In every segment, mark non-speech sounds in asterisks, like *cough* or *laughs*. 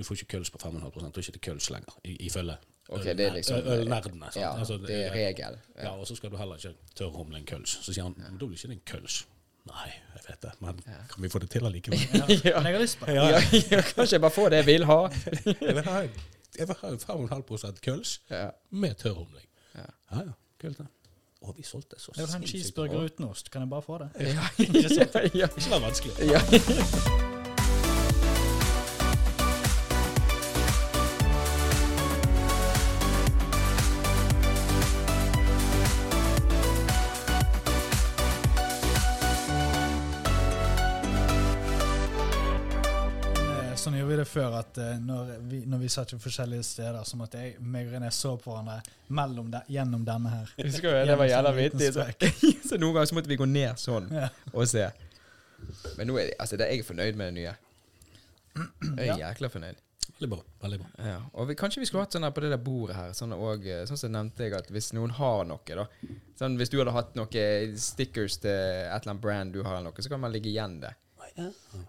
du får ikke køls på 5,5 Du er ikke til køls lenger, ifølge Ok, det er liksom- ølnerdene. Ja, Altså, det er regel. Ja, og så skal du heller ikke tørrhumle en køls. Så sier han men da blir ikke det en køls. Nei, jeg vet det, men kan vi få det til allikevel? Ja. *laughs* ja. jeg har lyst på det. Ja, ja, kanskje jeg bare får det jeg vil ha. Jeg vil ha, jeg vil ha en 5,5 køls Ja. med tørrhumling. Ja. Ja, ja, kult det. Å, vi solgte så Jeg vil ha en cheeseburger uten ost. Kan jeg bare få det? Ja, *laughs* ja, ja. Ikke vær vanskelig. ja. *laughs* før, at uh, når vi, når vi satt på forskjellige steder, så måtte jeg, meg og René så på hverandre mellom de, gjennom denne her. Husker du, det var jævla vittig. Så, *laughs* så noen ganger så måtte vi gå ned sånn Ja. og se. Men nå er det, altså, det er jeg fornøyd med det nye. Jeg er jækla fornøyd. Veldig bra. veldig bra. Ja. Og vi, kanskje vi skulle hatt sånn her på det der bordet her, sånn, og, eh, sånn som nevnte jeg, at hvis noen har noe, da Sånn Hvis du hadde hatt noe stickers til et eller annet brand du har, eller noe, så kan man ligge igjen det.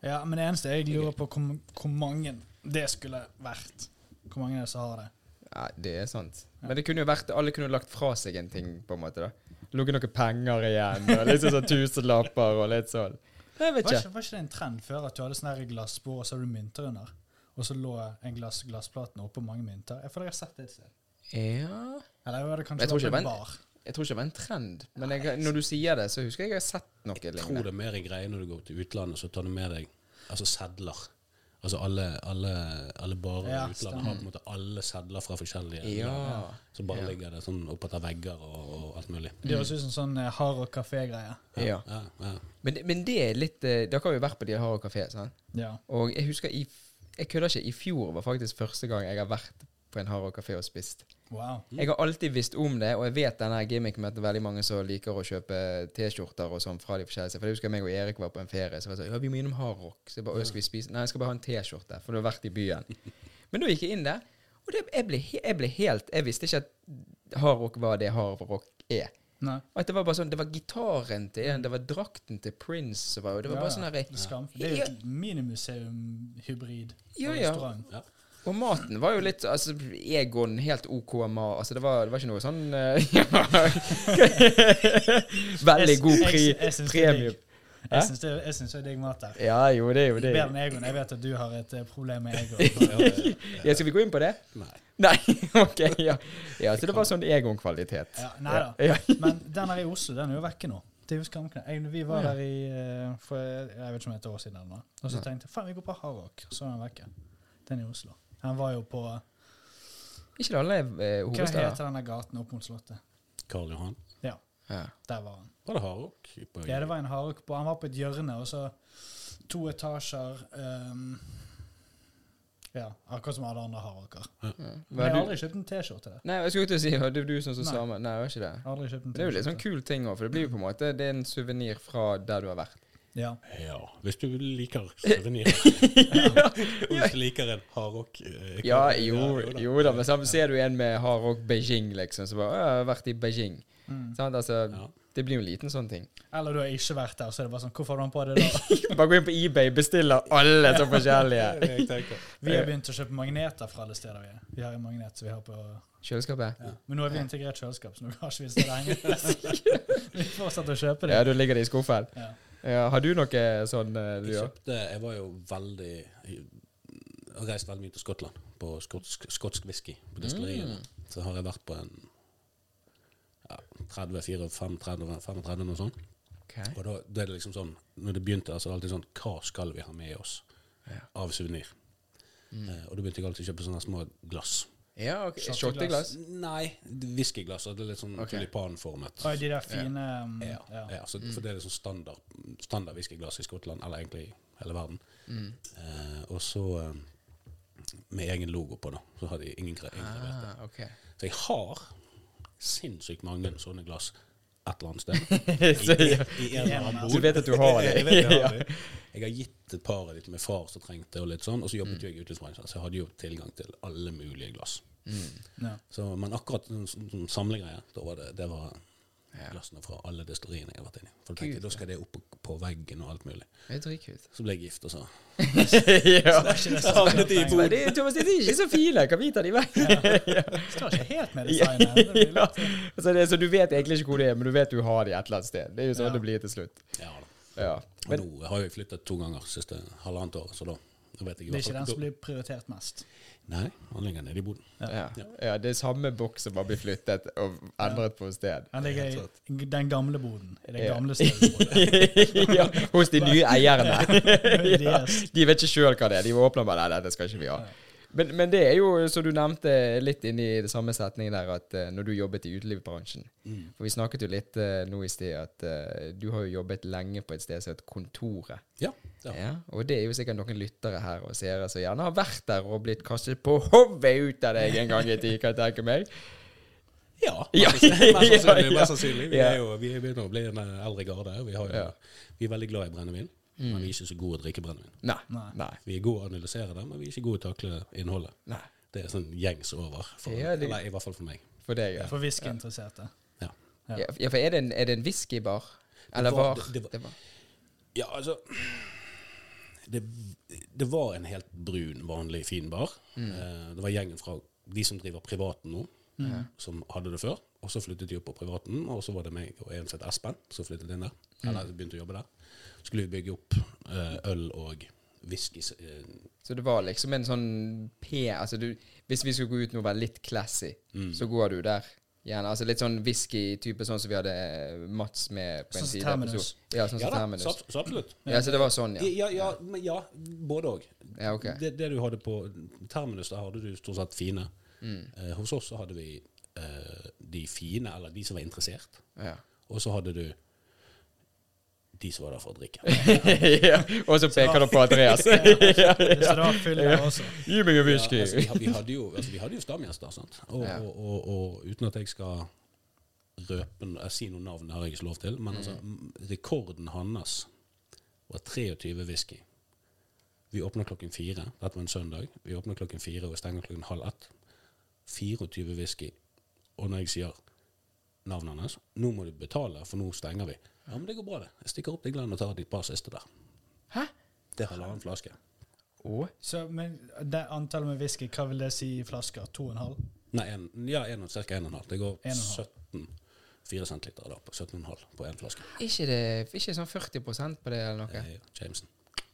Ja, men det eneste jeg lurer på, hvor, hvor mange det skulle vært. Hvor mange er det som har det? Ja, det er sant. Men det kunne jo vært Alle kunne jo lagt fra seg en ting, på en måte. da Ligget noen penger igjen, og litt sånn tusenlapper og litt sånn. Jeg vet Var ikke. ikke, var ikke det en trend før at du hadde sånne glassbord, og så hadde du mynter under? Og så lå en glass, glassplaten oppå mange mynter? Jeg føler jeg har sett det et sted. Ja Eller var det Jeg kanskje tror bare ikke det var en- bar? Jeg tror ikke det var en trend, men jeg, når du sier det, så husker jeg jeg har sett noe Jeg tror det er mer en greie når du går til utlandet, så tar du med deg altså sedler. Altså alle, alle, alle barer Ja, i utlandet har på en måte alle sedler fra forskjellige Ja. Som Så bare Ja. ligger det sånn oppå vegger og, og alt mulig. Det høres ut som sånn eh, hard- og kafé-greie. ja. Ja, ja. Men, men det er litt eh, Dere har jo vært på de Haro kafé, sant? Ja. Og jeg husker i Jeg kødder ikke. I fjor var faktisk første gang jeg har vært på en Haro kafé og spist. Wow. Jeg har alltid visst om det, og jeg vet denne gimmicken med at det er veldig mange som liker å kjøpe T-skjorter og sånn fra de forskjellige. For jeg husker meg og Erik var på en ferie, så var jeg sånn Ja, vi må innom Hardrock. Så jeg bare skal vi spise? Nei, jeg skal bare ha en T-skjorte, for du har vært i byen. Men da gikk jeg inn der, og det, jeg, ble, jeg ble helt Jeg visste ikke at Hardrock var det Hardrock er. Nei. At det var bare sånn Det var gitaren til en, det var drakten til Prince som var Det var Ja, bare sånn herre Skam. Det er jo et minimuseum-hybrid. Ja, ja. restaurant. ja. Og maten var jo litt Altså, Egon, helt OK mat. Altså, det var, det var ikke noe sånn uh, *laughs* Veldig god pri, jeg- jeg synes det er premium. Jeg syns det, jeg synes det er digg mat der. Ja, jo, det er jo det. Bedre enn Egon. Jeg vet at du har et eh, problem med Egon. *laughs* Ja, skal vi gå inn på det? Nei. Nei, *laughs* OK. Ja, ja så det var sånn Egon-kvalitet. Ja, nei da. Ja. Men den her i Oslo, den er jo vekke nå. Det er. Jeg- Vi var der i eh, for jeg vet ikke om et år siden eller noe. Og så tenkte jeg faen, vi går på Hardrock. Så er den vekke. Den i Oslo. Den var jo på Ikke det alle hovedsteder. Hva heter denne gaten opp mot Slottet? Karl Johan. Ja. Der var han. Var det hardrock? Ja, det var en hardrock på Han var på et hjørne, og så to etasjer um, Ja, akkurat som alle andre hardrocker. Ja. Men jeg har aldri kjøpt en T-skjorte der. nei, jeg skulle ikke si si var det du som sa sammen. Nei, det var ikke det. Aldri kjøpt en Det er jo litt sånn kul ting òg, for det blir jo på en måte Det er en suvenir fra der du har vært. Ja. Ja, hvis du liker *laughs* suvenirer. ja. hvis du liker en hardrock eh, Ja, jo, da. jo da, men så ser du en med hard rock Beijing, liksom, så bare 'Jeg har vært i Beijing'. Mm. Sånn, Altså, Ja. det blir jo en liten sånn ting. Eller du har ikke vært der, så er det bare sånn Hvorfor har du den på deg da? *laughs* Bare gå inn på eBay, bestiller alle så forskjellige. *laughs* Vi har begynt å kjøpe magneter fra alle steder vi er. Vi har en magnet som vi har på Kjøleskapet? ja. Men nå har vi integrert kjøleskap, så nå har ikke vi sted lenger. vi fortsetter å kjøpe det. Ja, du ligger det i skuffen. Ja. Ja, har du noe sånn eh, du Jeg kjøpte Jeg var jo veldig Jeg har reist veldig mye til Skottland, på skotsk, skotsk whisky, på destilleriene. Mm. Så har jeg vært på en ja, 30, 34, 35, 35 noe sånt. Okay. Og da, da er det liksom sånn Når det begynte, det er det alltid sånn Hva skal vi ha med oss Ja. av suvenir? Mm. Eh, og da begynte jeg alltid å kjøpe sånne små glass. Ja, ok. Shotteglass. Nei, whiskyglass. Det er litt sånn okay. tulipanformet. Og de der fine um, Ja, ja. ja. så, for det er liksom standard, standard whiskyglass i Skottland, eller egentlig i hele verden. Mm. Eh, og så eh, med egen logo på, da. Så har de ingen det. Ah, okay. Så jeg har sinnssykt mange sånne glass et eller annet sted. *laughs* Så, ja. I en eller annen Du Du vet at du har *laughs* det? Jeg, jeg, har *laughs* det. jeg har gitt et par av de til min far som trengte, og litt sånn. Og så jobbet mm. jeg i utelivsbransjen, så jeg hadde jo tilgang til alle mulige glass. Mm. Ja. Så, men akkurat som sånn, sånn samlegreie, da var det, det var Ja. glassene fra alle destilleriene jeg har vært inni. For da tenkte da skal det opp på, veggen og alt mulig. Det er dritkult. Så ble jeg gift, og *laughs* så ja. Det Men det, Thomas, de er ikke så fine. Kan vi ta de vekk? står ikke helt med designet. Det *laughs* ja. Så, det, så du vet egentlig ikke hvor det er, men du vet du har det et eller annet sted. Det er jo sånn Ja. det blir til slutt. Ja da. Ja. Og nå har jeg flyttet to ganger siste halvannet år, så da, jeg Det er ikke den som blir prioritert mest. Nei, han ligger nede i boden. ja. ja, det er samme boks som bare blir flyttet og endret på sted. Den ligger i den gamle boden. I den Ja. gamle stedet. *laughs* ja, hos de nye eierne. *laughs* *laughs* ja. De vet ikke sjøl hva det er. De åpner bare Nei, dette skal ikke vi ha. Men, men det er jo, som du nevnte litt inni det samme setningen der, at uh, når du jobbet i utelivsbransjen For vi snakket jo litt uh, nå i sted at uh, du har jo jobbet lenge på et sted som heter Kontoret. Ja. ja. Ja, og det er jo sikkert noen lyttere her og seere som gjerne har vært der og blitt kastet på hodet ut av deg en gang i tid, kan jeg tenke meg. Ja, *laughs* mest sannsynlig. *laughs* Mest sannsynlig. Vi, er jo, vi begynner å bli en eldre garde. Vi, har jo, vi er veldig glad i brennevin, men vi er ikke så gode å drikke brennevin. Nei. Nei. Vi er gode å analysere det, men vi er ikke gode til å takle innholdet. Nei. Det er sånn gjengs over, for, Ja, det- eller i hvert fall for meg. For deg, ja. For whiskyinteresserte. Ja. Ja. Ja, ja, for er det en, er det en whiskybar? Eller var- var? det- det var- Det var. Ja, altså det, det var en helt brun, vanlig, fin bar. Eh, det var gjengen fra de som driver privaten nå, som hadde det før. Og så flyttet de opp på privaten, og så var det meg og en som het Espen, som flyttet inn der. Eller begynte å jobbe der. Skulle vi bygge opp eh, øl og whisky. eh, Så det var liksom en sånn P Altså du, hvis vi skulle gå ut nå og være litt classy, Mm. så går du der. Gjerne, altså Litt sånn whisky-type, sånn som vi hadde Mats med på en Sånn som Terminus. episode. Ja, sånn Ja som da, Terminus. så, så absolutt. Ja, så det var sånn, ja. Ja, ja, ja, ja både òg. Ja, ok. Det, det du hadde på Terminus, der hadde du stort sett fine. Mm. Eh, hos oss så hadde vi eh, de fine, eller de som var interessert. Ja. Og så hadde du de som var der for å drikke. *laughs* ja. Og så peker du på Andreas. *laughs* Så det var full også. Gi meg en whisky. Ja, altså, vi, hadde jo, altså, vi hadde jo stamgjester, sant? Og, og, og, og uten at jeg skal røpe jeg sier noen navn, det har jeg ikke lov til, men altså, rekorden hans var 23 whisky. Vi åpner klokken fire. Dette var en søndag. Vi åpner klokken fire og stenger klokken halv ett. 24 whisky. Og når jeg sier navnet hans Nå må du betale, for nå stenger vi. Ja, men det går bra, det. Jeg stikker opp til Glenn og tar de par siste der. Hæ? Det er halvannen flaske. Oh. Så, men det antallet med whisky, hva vil det si i flasker? To og en halv? Nei, en, ja, en, cirka 1,5. Det går En og en halv. 17 4 centiliter da, på 17,5 på én flaske. Ikke det ikke sånn 40 på det, eller noe? Er Jameson.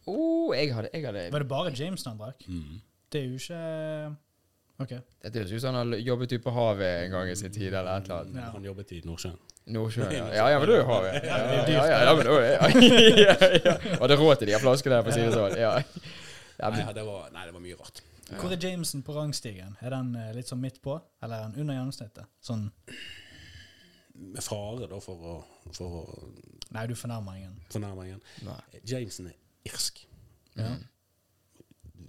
Oh, jeg hadde, jeg hadde Var det bare Jameson han drakk? Mm. Det er jo ikke OK. Dette høres ut som han har jobbet ute på havet en gang i sin tid, eller et eller annet. Ja. Han jobbet i Nordsjøen. Nordsjøen, ja. *laughs* Ja, ja, men du er havet. Ja, ja, ja, men du er *laughs* ja, ja. Hadde råd til de her flaskene, for å si det sånn. Ja. Ja, Nei, det var, nei, det var mye rart. Hvor er Jameson på rangstigen? Er den eh, litt sånn midt på, eller er den under gjennomsnittet? Sånn Med fare da for å, for å Nei, du fornærmer ingen. Fornærmer igjen. nei. Jameson er irsk. Ja.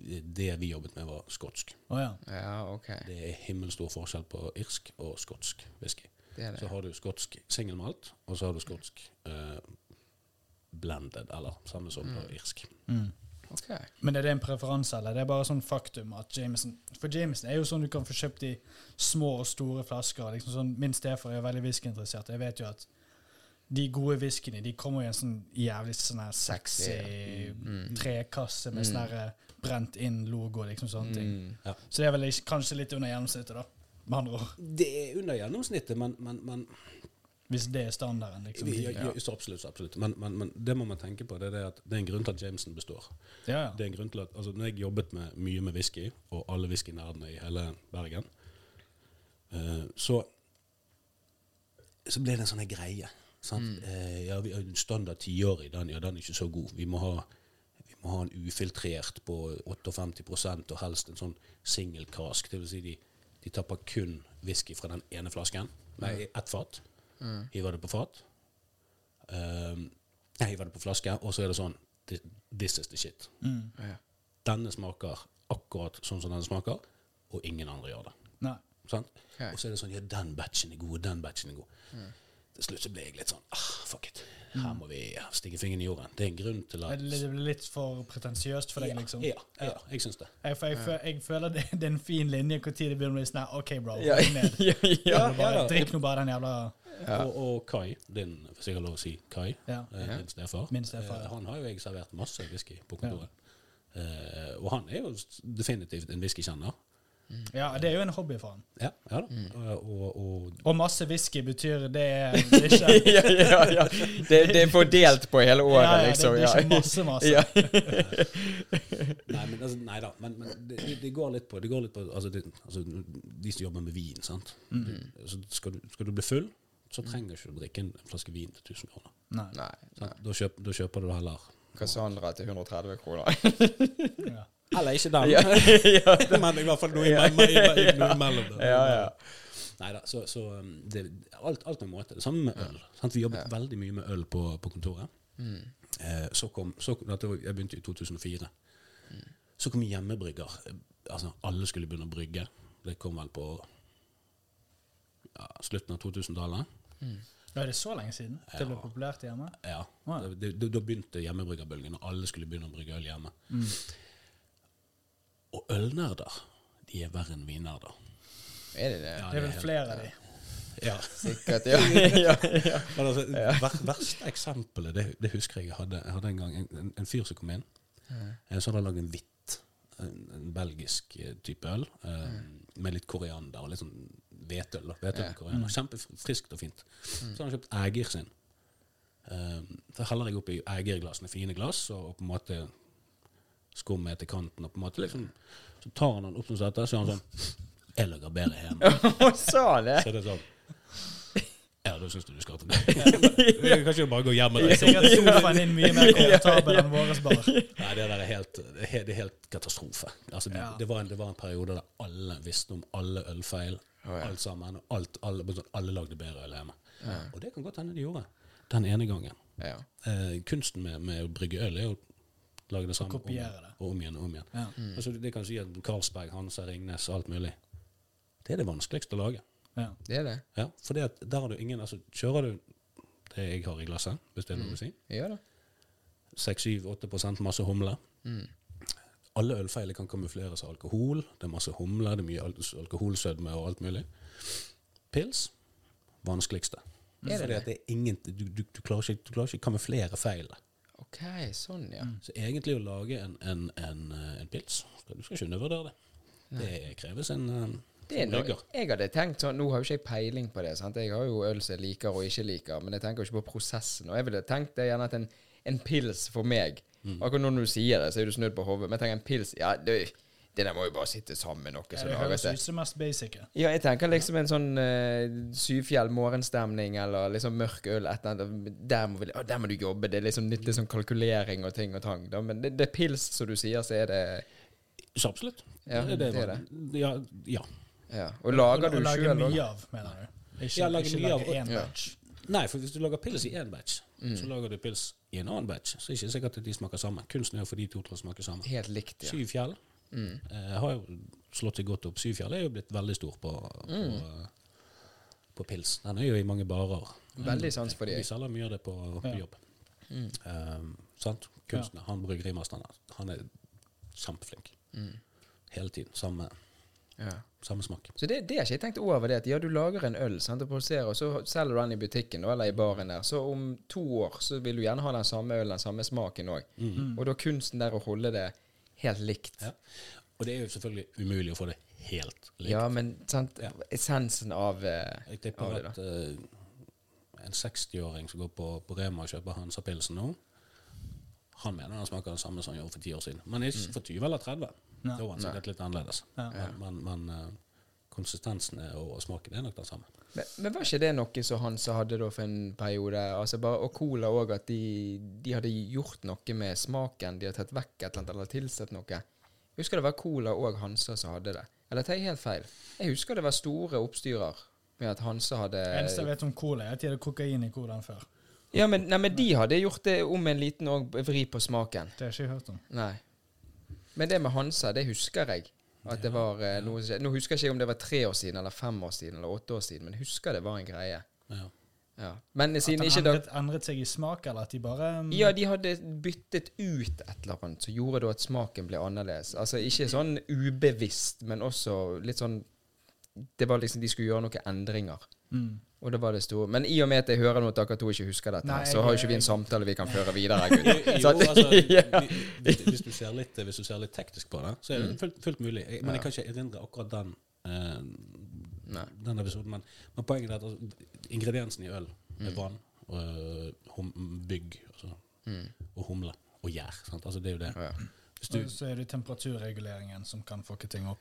Det vi jobbet med, var skotsk. Oh, ja. Ja, okay. Det er himmelstor forskjell på irsk og skotsk whisky. Det er Så har du skotsk singelmalt, og så har du skotsk eh, blended, eller samme som på irsk. Mm. Okay. Men er det en preferanse, eller det er bare sånn faktum at Jameson For Jameson er jo sånn du kan få kjøpt i små og store flasker. Liksom sånn, min stefar er veldig whiskyinteressert. Jeg vet jo at de gode whiskyene de kommer i en sånn jævlig sånn her sexy Mm. trekasse med sånn her brent inn logo, liksom sånne ting. Mm. Så det er vel kanskje litt under gjennomsnittet, da. Med andre ord. Det er under gjennomsnittet, men, men, men Hvis det er standarden, liksom. ja, Ja, ja, så absolutt, så absolutt. Men, men, men det må man tenke på. Det er det at det er en grunn til at Jameson består. ja. ja. Det er en grunn til at, altså Når jeg jobbet med, mye med whisky, og alle whiskynerdene i hele Bergen, uh, så så ble det en sånn greie. Sant? Eh, ja, vi har en standard tiårig, den, ja, den er ikke så god. Vi må ha, må ha en ufiltrert på 58% og helst en sånn single cask. Det vil si de, de tapper kun whisky fra den ene flasken. Nei, ett fat. Hiver det på fat. Um, nei, hiver det på flaske, og så er det sånn This is the shit. Mm. Ja. Denne smaker akkurat sånn som den smaker, og ingen andre gjør det. Nei. Sant? Ok. Og så er det sånn Ja, den batchen er god, den batchen er god. Til slutt så ble jeg litt sånn ah, Fuck it. Her må vi stikke fingeren i jorden. Det er en grunn til at Det blir litt for pretensiøst for deg, liksom. Ja, ja, jeg syns det. Jeg, jeg, jeg, jeg føler det, det er en fin linje når det begynner å bli sånn OK, bro, Ja, ned. *laughs* ja, ja. Ja, Bare, ja, drikk nå bare den jævla Ja. Og, og Kai, din, hvis jeg har lov å si Kai, Ja. eh, din stefar, Min stefar, eh, han har jo jeg servert masse whisky på kontoret. Uh, og han er jo definitivt en whiskykjenner. Ja, det er jo en hobby for han. Ja, ja da. Og, og Og masse whisky betyr det er det *laughs* ikke ja, ja, ja. Det, det er fordelt på hele året, ja, ja, det, liksom. det er ikke masse, masse. Ja. *laughs* Nei, men, altså, nei da. Men, men det, det- det går litt på, det går litt på altså, det, altså, De som jobber med vin, sant. Mm. Det, altså, skal, du, skal du bli full, så trenger ikke du drikke en flaske vin til 1000 kroner. Nei. Nei. nei. Sant? Da, kjøp, da kjøper du heller Cassandra til 130 kroner. Ja. Eller ikke den. *laughs* ja, ja. *laughs* men i hvert fall noe imellom. Ja, ja. Neida, så, så um, det, alt, alt med måte. Det samme med øl. Sant? Vi jobbet Ja. veldig mye med øl på, på kontoret. Mm. Eh, så kom, så, dette var- jeg begynte i 2004. Så kom hjemmebrygger. Altså, alle skulle begynne å brygge. Det kom vel på ja, slutten av 2000-tallet. Ja, er det så lenge siden det ble populært hjemme? Ja. Wow. Det- det- Da da begynte hjemmebryggerbølgen, og alle skulle begynne å brygge øl hjemme. Og ølnerder, de er verre enn vinnerder. Er det det? Ja, Det er vel flere av de. Ja. Sikkert, *laughs* ja. ja, ja. Men altså, ver, verste eksempelet, det, det husker jeg jeg hadde. Jeg hadde en gang en, en, en fyr som kom inn. Mm. Så hadde han lagd en hvitt, en, en belgisk eh, type øl, eh, med litt koriander og litt sånn hvetøl. Hvetøl Ja. og koriander. Kjempefriskt og fint. Så hadde han kjøpt Ægir sin. Um, så heller jeg oppi Ægir-glassene, fine glass, og, på en måte skummet til kanten. Og på en måte liksom, så tar han den opp som dette, så er han sånn Jeg lager bedre hjemme. *laughs* Sa det? Så det er sånn Ja, da syns du du skal til det. *laughs* Vi kan ikke bare gå hjem med er deg. sikkert sofaen din mye mer komfortabel enn vår bar. Nei, det der er helt, det er helt, det helt katastrofe. Altså, det, det, var en, det var en periode der alle visste om alle ølfeil, alt sammen. Og alt, alle, alle lagde bedre øl hjemme. Og det kan godt hende de gjorde. Den ene gangen. Ja. Eh, kunsten med, med å brygge øl er jo lage det samme om kopiere det. og om igjen. og om igjen. Ja. Altså, det kan si at Karlsberg, Hansa, Ringnes, alt mulig. Det er det vanskeligste å lage. Ja. Det er det. Ja, for det at der har du ingen altså, Kjører du det jeg har i glasset, hvis det er noe å si, Ja det 6-7-8 masse humle Alle ølfeiler kan kamufleres av alkohol. Det er masse humle, det er mye al- alkoholsødme og alt mulig. Pils vanskeligste. Er det Fordi det? at det er ingen, du, du, du, klarer ikke, du klarer ikke å kamuflere feilene. OK, sånn, ja. Så egentlig å lage en, en, en, eh, en pils Du skal ikke undervurdere det. Det kreves en eh, Det er noe, jeg hadde tenkt sånn, Nå har jo ikke jeg peiling på det. sant? Jeg har jo øl som jeg liker og ikke liker, men jeg tenker jo ikke på prosessen. Og jeg ville tenkt det gjerne at en, en pils for meg Mm. Akkurat når du sier det, så er du snudd på hodet. Men jeg tenker en pils Ja, det, det der må jo bare sitte sammen noe som det høres ut som mest basic. Ja, jeg tenker liksom en sånn uh, Syfjell morgenstemning eller liksom mørk øl. Et eller annet. Der må, vi, å, der må du jobbe. Det er liksom litt liksom kalkulering og ting og tang. Da. Men det, det er pils, som du sier, så er det Så absolutt. Ja, det er det. Ja, ja. Ja. Og lager du sjøl lage Lager mye av, mener du? Ikke, Ja, lager ikke mye av- lage én Ja. batch. Nei, for hvis du lager pils i én batch, Mm. så lager du pils i en annen batch. Så er det ikke sikkert at de smaker sammen. Kunsten er å få de to til å smake sammen. Helt likt, ja. Syv fjell Mm. eh, har jo slått seg godt opp. Syfjell er jo blitt veldig stor på, på, Mm. eh, på pils. Den er jo i mange barer. Veldig sans for de. Vi selger mye av det på, på Ja. jobb. Mm. Um, sant? Kunstner. Han bryggerimesteren, han er kjempeflink. Mm. Hele tiden. Samme, Ja. samme smak. Så det, det har ikke jeg tenkt over. det at Ja, du lager en øl sant, og produserer, og så selger du den i butikken eller i baren der. Så om to år så vil du gjerne ha den samme ølen, den samme smaken òg. Mm. Og da kunsten der å holde det helt likt. Ja. Og det er jo selvfølgelig umulig å få det helt likt. Ja, men sant, Ja. essensen av uh, Jeg tipper av det, at uh, en 60-åring som går på, på Rema og kjøper Hansa-pilsen nå, han mener han smaker det samme som han gjorde for ti år siden. Men ikke for 20 eller 30. Ja. Da var han sikkert litt annerledes. Ja. Men, men, men eh, konsistensen er- og, og smaken er nok den samme. Men, men var ikke det noe som Hansa hadde da for en periode? Altså bare, og Cola òg, at de, de hadde gjort noe med smaken. De hadde tatt vekk et eller annet, eller tilsatt noe. Jeg husker det var Cola og Hansa som hadde det. Eller tar jeg helt feil? Jeg husker det var store oppstyrer med at Hansa hadde Eneste jeg vet om cola, er at de hadde kokain i colaen før. Ja, men, nei, men de hadde gjort det om en liten vri på smaken. Det har jeg ikke hørt om. Nei. Men det med Hansa, det husker jeg. At det var eh, noe som skjedde. Nå husker jeg ikke om det var tre år siden, eller fem år siden, eller åtte år siden, men jeg husker det var en greie. Ja. Ja. Men At siden den ikke da endret, endret seg i smak, eller at de bare um, Ja, de hadde byttet ut et eller annet som gjorde da at smaken ble annerledes. Altså ikke sånn ubevisst, men også litt sånn Det var liksom de skulle gjøre noen endringer. mm. Og det var det store. Men i og med at jeg hører nå at dere to ikke husker dette, Nei, så har jo ikke vi en samtale vi kan føre videre. *laughs* Jo, altså, *laughs* Ja. hvis, hvis, du ser litt, hvis du ser litt teknisk på det, så er det Mm. fullt, fullt mulig. Jeg, men jeg kan ikke erindre akkurat den, eh, den episoden. Men, men poenget er at altså, ingrediensene i øl er Mm. vann, og, hum, bygg altså, Mm. og humle og gjær. Altså, det er jo det. Ja. Hvis du, Og så er det temperaturreguleringen som kan fucke ting opp.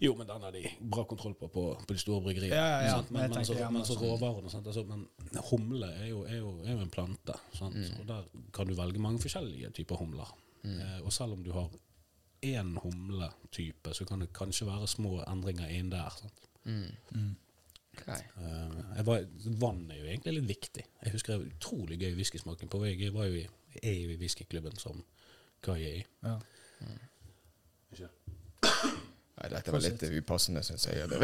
Jo, men den har de bra kontroll på på, på de store bryggeriene. Ja, ja, ja. Men Men, jeg men, så, men så råvarene sant? Altså, men Humle er jo, er jo, er jo en plante. Sant? Mm. Og der kan du velge mange forskjellige typer humler. Mm. Eh, og selv om du har én humletype, så kan det kanskje være små endringer inn der. Sant? Mm. Mm. Ok. Eh, var, vann er jo egentlig litt viktig. Jeg husker var utrolig gøy whiskysmaking på vei. Jeg var jo i, er jo i whiskyklubben som Kai er i. Ja. Nei, dette var litt upassende, syns jeg. *laughs* Det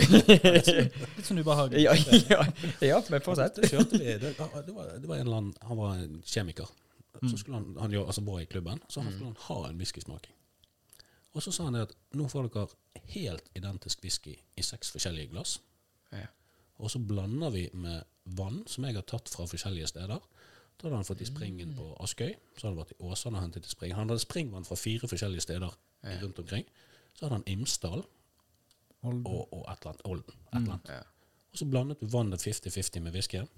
Litt sånn ubehagelig. ja, ja, ja, men fortsett. Det, det, var, det var en eller annen Han var en kjemiker. Så skulle han, han altså var i klubben, så han skulle han ha en whiskysmaking. Og så sa han det at nå får dere helt identisk whisky i seks forskjellige glass. Ja. Og så blander vi med vann som jeg har tatt fra forskjellige steder. Da hadde han fått i springen på Askøy. Så hadde han vært i Åsane og hentet i spring. Han hadde springvann fra fire forskjellige steder rundt omkring. Så hadde han Imsdal og, og et eller annet Olden. Et eller annet. Ja. Og så blandet du vannet 50-50 med whiskyen.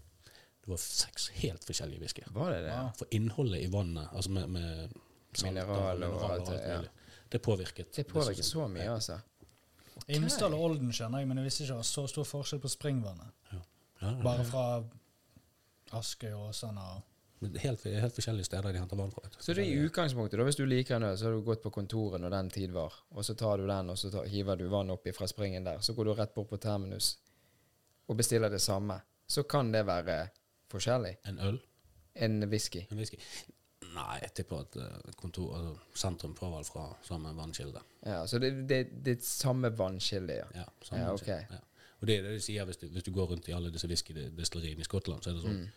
Det var seks helt forskjellige whiskyer. Var det det? Ja. For innholdet i vannet, altså med, med Mineral og alt det, ja. mulig, det påvirket. Det påvirker så mye, altså. Imsdal og Olden skjønner jeg, men jeg visste ikke det var så stor forskjell på springvannet. Ja, ja, Bare fra Askøy og Åsane og Helt, helt forskjellige steder de henter vann fra. vet du. Så det er i utgangspunktet, da, hvis du liker en øl, så har du gått på kontoret når den tid var, og så tar du den, og så tar, hiver du vann oppi fra springen der. Så går du rett bort på Terminus og bestiller det samme. Så kan det være forskjellig. En øl, En whisky. en whisky. Nei, jeg tipper at eh, kontor, altså, sentrum vel fra samme vannkilde. Ja, så det, det, det er samme vannkilde, ja. Ja, samme Ja, okay. ok. Ja. Og det er det de sier hvis du, hvis du går rundt i alle disse whiskydestilleriene i Skottland, så er det sånn Mm.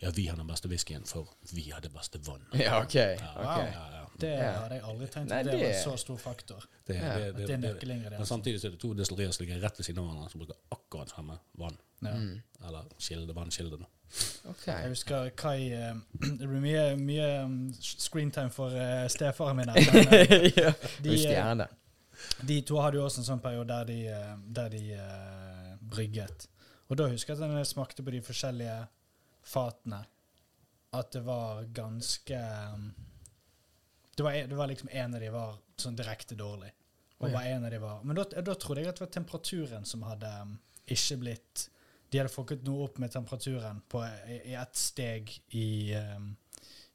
Ja, vi har den beste whiskyen, for vi har det beste vannet. *laughs* Ja, ok. Ja, ok. ja, ja. Det hadde jeg aldri tenkt Nei, at det var en så stor faktor. Det, Ja, det, det, det det, det, men samtidig så er det to destillerier som ligger rett ved siden av hverandre, som bruker akkurat samme vann. Ja. Mm. Eller kilde, vannkilde. Okay. Jeg husker Kai eh, *clears throat* Det blir mye, mye um, screentime for uh, stefaren min. her, *laughs* men, eh, ja. de, eh, de to hadde jo også en sånn periode der de, eh, der de uh, brygget. Og da husker jeg at jeg smakte på de forskjellige fatene, at det var ganske um, det, var, det var liksom en av de var sånn direkte dårlig. Og bare en av de var Men da, da trodde jeg at det var temperaturen som hadde um, ikke blitt De hadde fått noe opp med temperaturen på, i, i ett steg i um,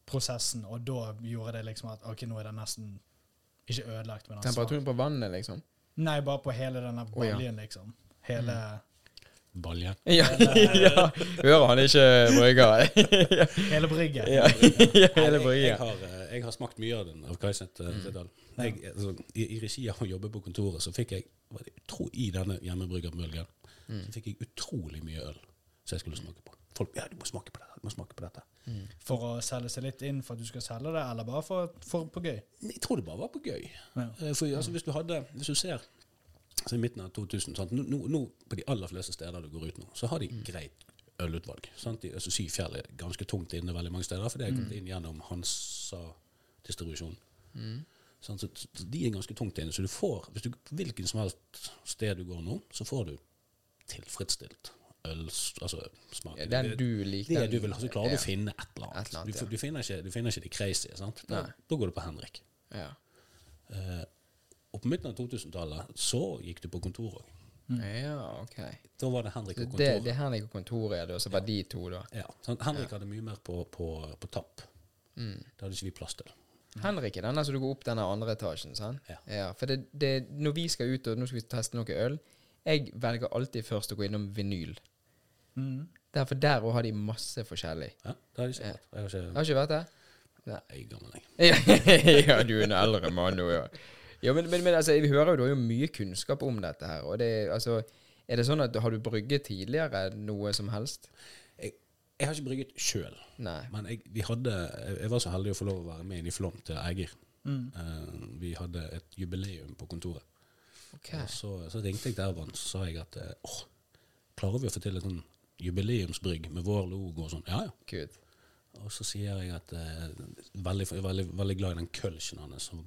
prosessen, og da gjorde det liksom at OK, nå er det nesten ikke ødelagt, Temperaturen på vannet, liksom. Nei, bare på hele denne ja. liksom. Hele Balje. *laughs* Ja, ja. Hører han ikke brygger? *laughs* Hele brygget. *laughs* ja, hele jeg, jeg, har, eh, jeg har smakt mye av den av Kajsent, Mm. Jeg, altså, i, I regi av å jobbe på kontoret så fikk jeg utro, I denne hjemmebryggermølgen Mm. så fikk jeg utrolig mye øl som jeg skulle smake på. Folk ja, du må smake på dette. Du må smake på dette. Mm. For å selge seg litt inn for at du skal selge det, eller bare for, for på gøy? Jeg tror det bare var på gøy. Ja. Eh, For, altså, hvis du hadde, hvis du ser så i midten av 2000 sant? Nå, nå, På de aller fleste steder du går ut nå, så har de Mm. greit ølutvalg. Sant? De, altså, Syfjell er ganske tungt inne veldig mange steder, for det er kommet inn gjennom Hansa-distribusjon. Mm. Sånn, Så, de er ganske tungt inne. Så du får, hvis du, hvilken som helst sted du går nå, så får du tilfredsstilt øl, altså smak. Ja, den du liker. Det du vil så klarer du Ja. å finne et eller annet. Et eller annet, du, du, finner ikke, du finner ikke de crazy. Sant? Da, da går du på Henrik. Ja. Eh, og på midten av 2000-tallet så gikk du på kontor òg. ja, ok. Da var det Henrik og og det, det er Henrik og kontoret, ja, da, så var de to, da. ja, sant? Henrik hadde mye mer på, på, på tapp. Mm. Det hadde ikke vi plass til. Henrik er den der som du går opp denne andre etasjen, sant? Ja. ja for det, det, når vi skal ut og nå skal vi teste noe øl, jeg velger alltid først å gå innom vinyl. Mm. Derfor der òg har de masse forskjellig. Ja, det hadde ikke Ja. vært. Jeg har ikke Har ikke vært det? Jeg er gammel, jeg. *laughs* ja, du er en eldre mann nå, ja. Ja, men, men, men altså, vi hører jo du har jo mye kunnskap om dette her. Og det, altså, er det sånn at har du brygget tidligere noe som helst? jeg Jeg har ikke brygget sjøl, men jeg, vi hadde, jeg, var så heldig å få lov å være med inn i Flom til Eiger. Mm. Uh, vi hadde et jubileum på kontoret. Okay. Og så, så ringte jeg til Ervan så sa jeg at eh, åh, klarer vi å få til et sånn jubileumsbrygg med vår logo og sånn? Ja, ja. Kult. Og så sier jeg at eh, veldig, veldig, veldig glad i den kølsen hans. som-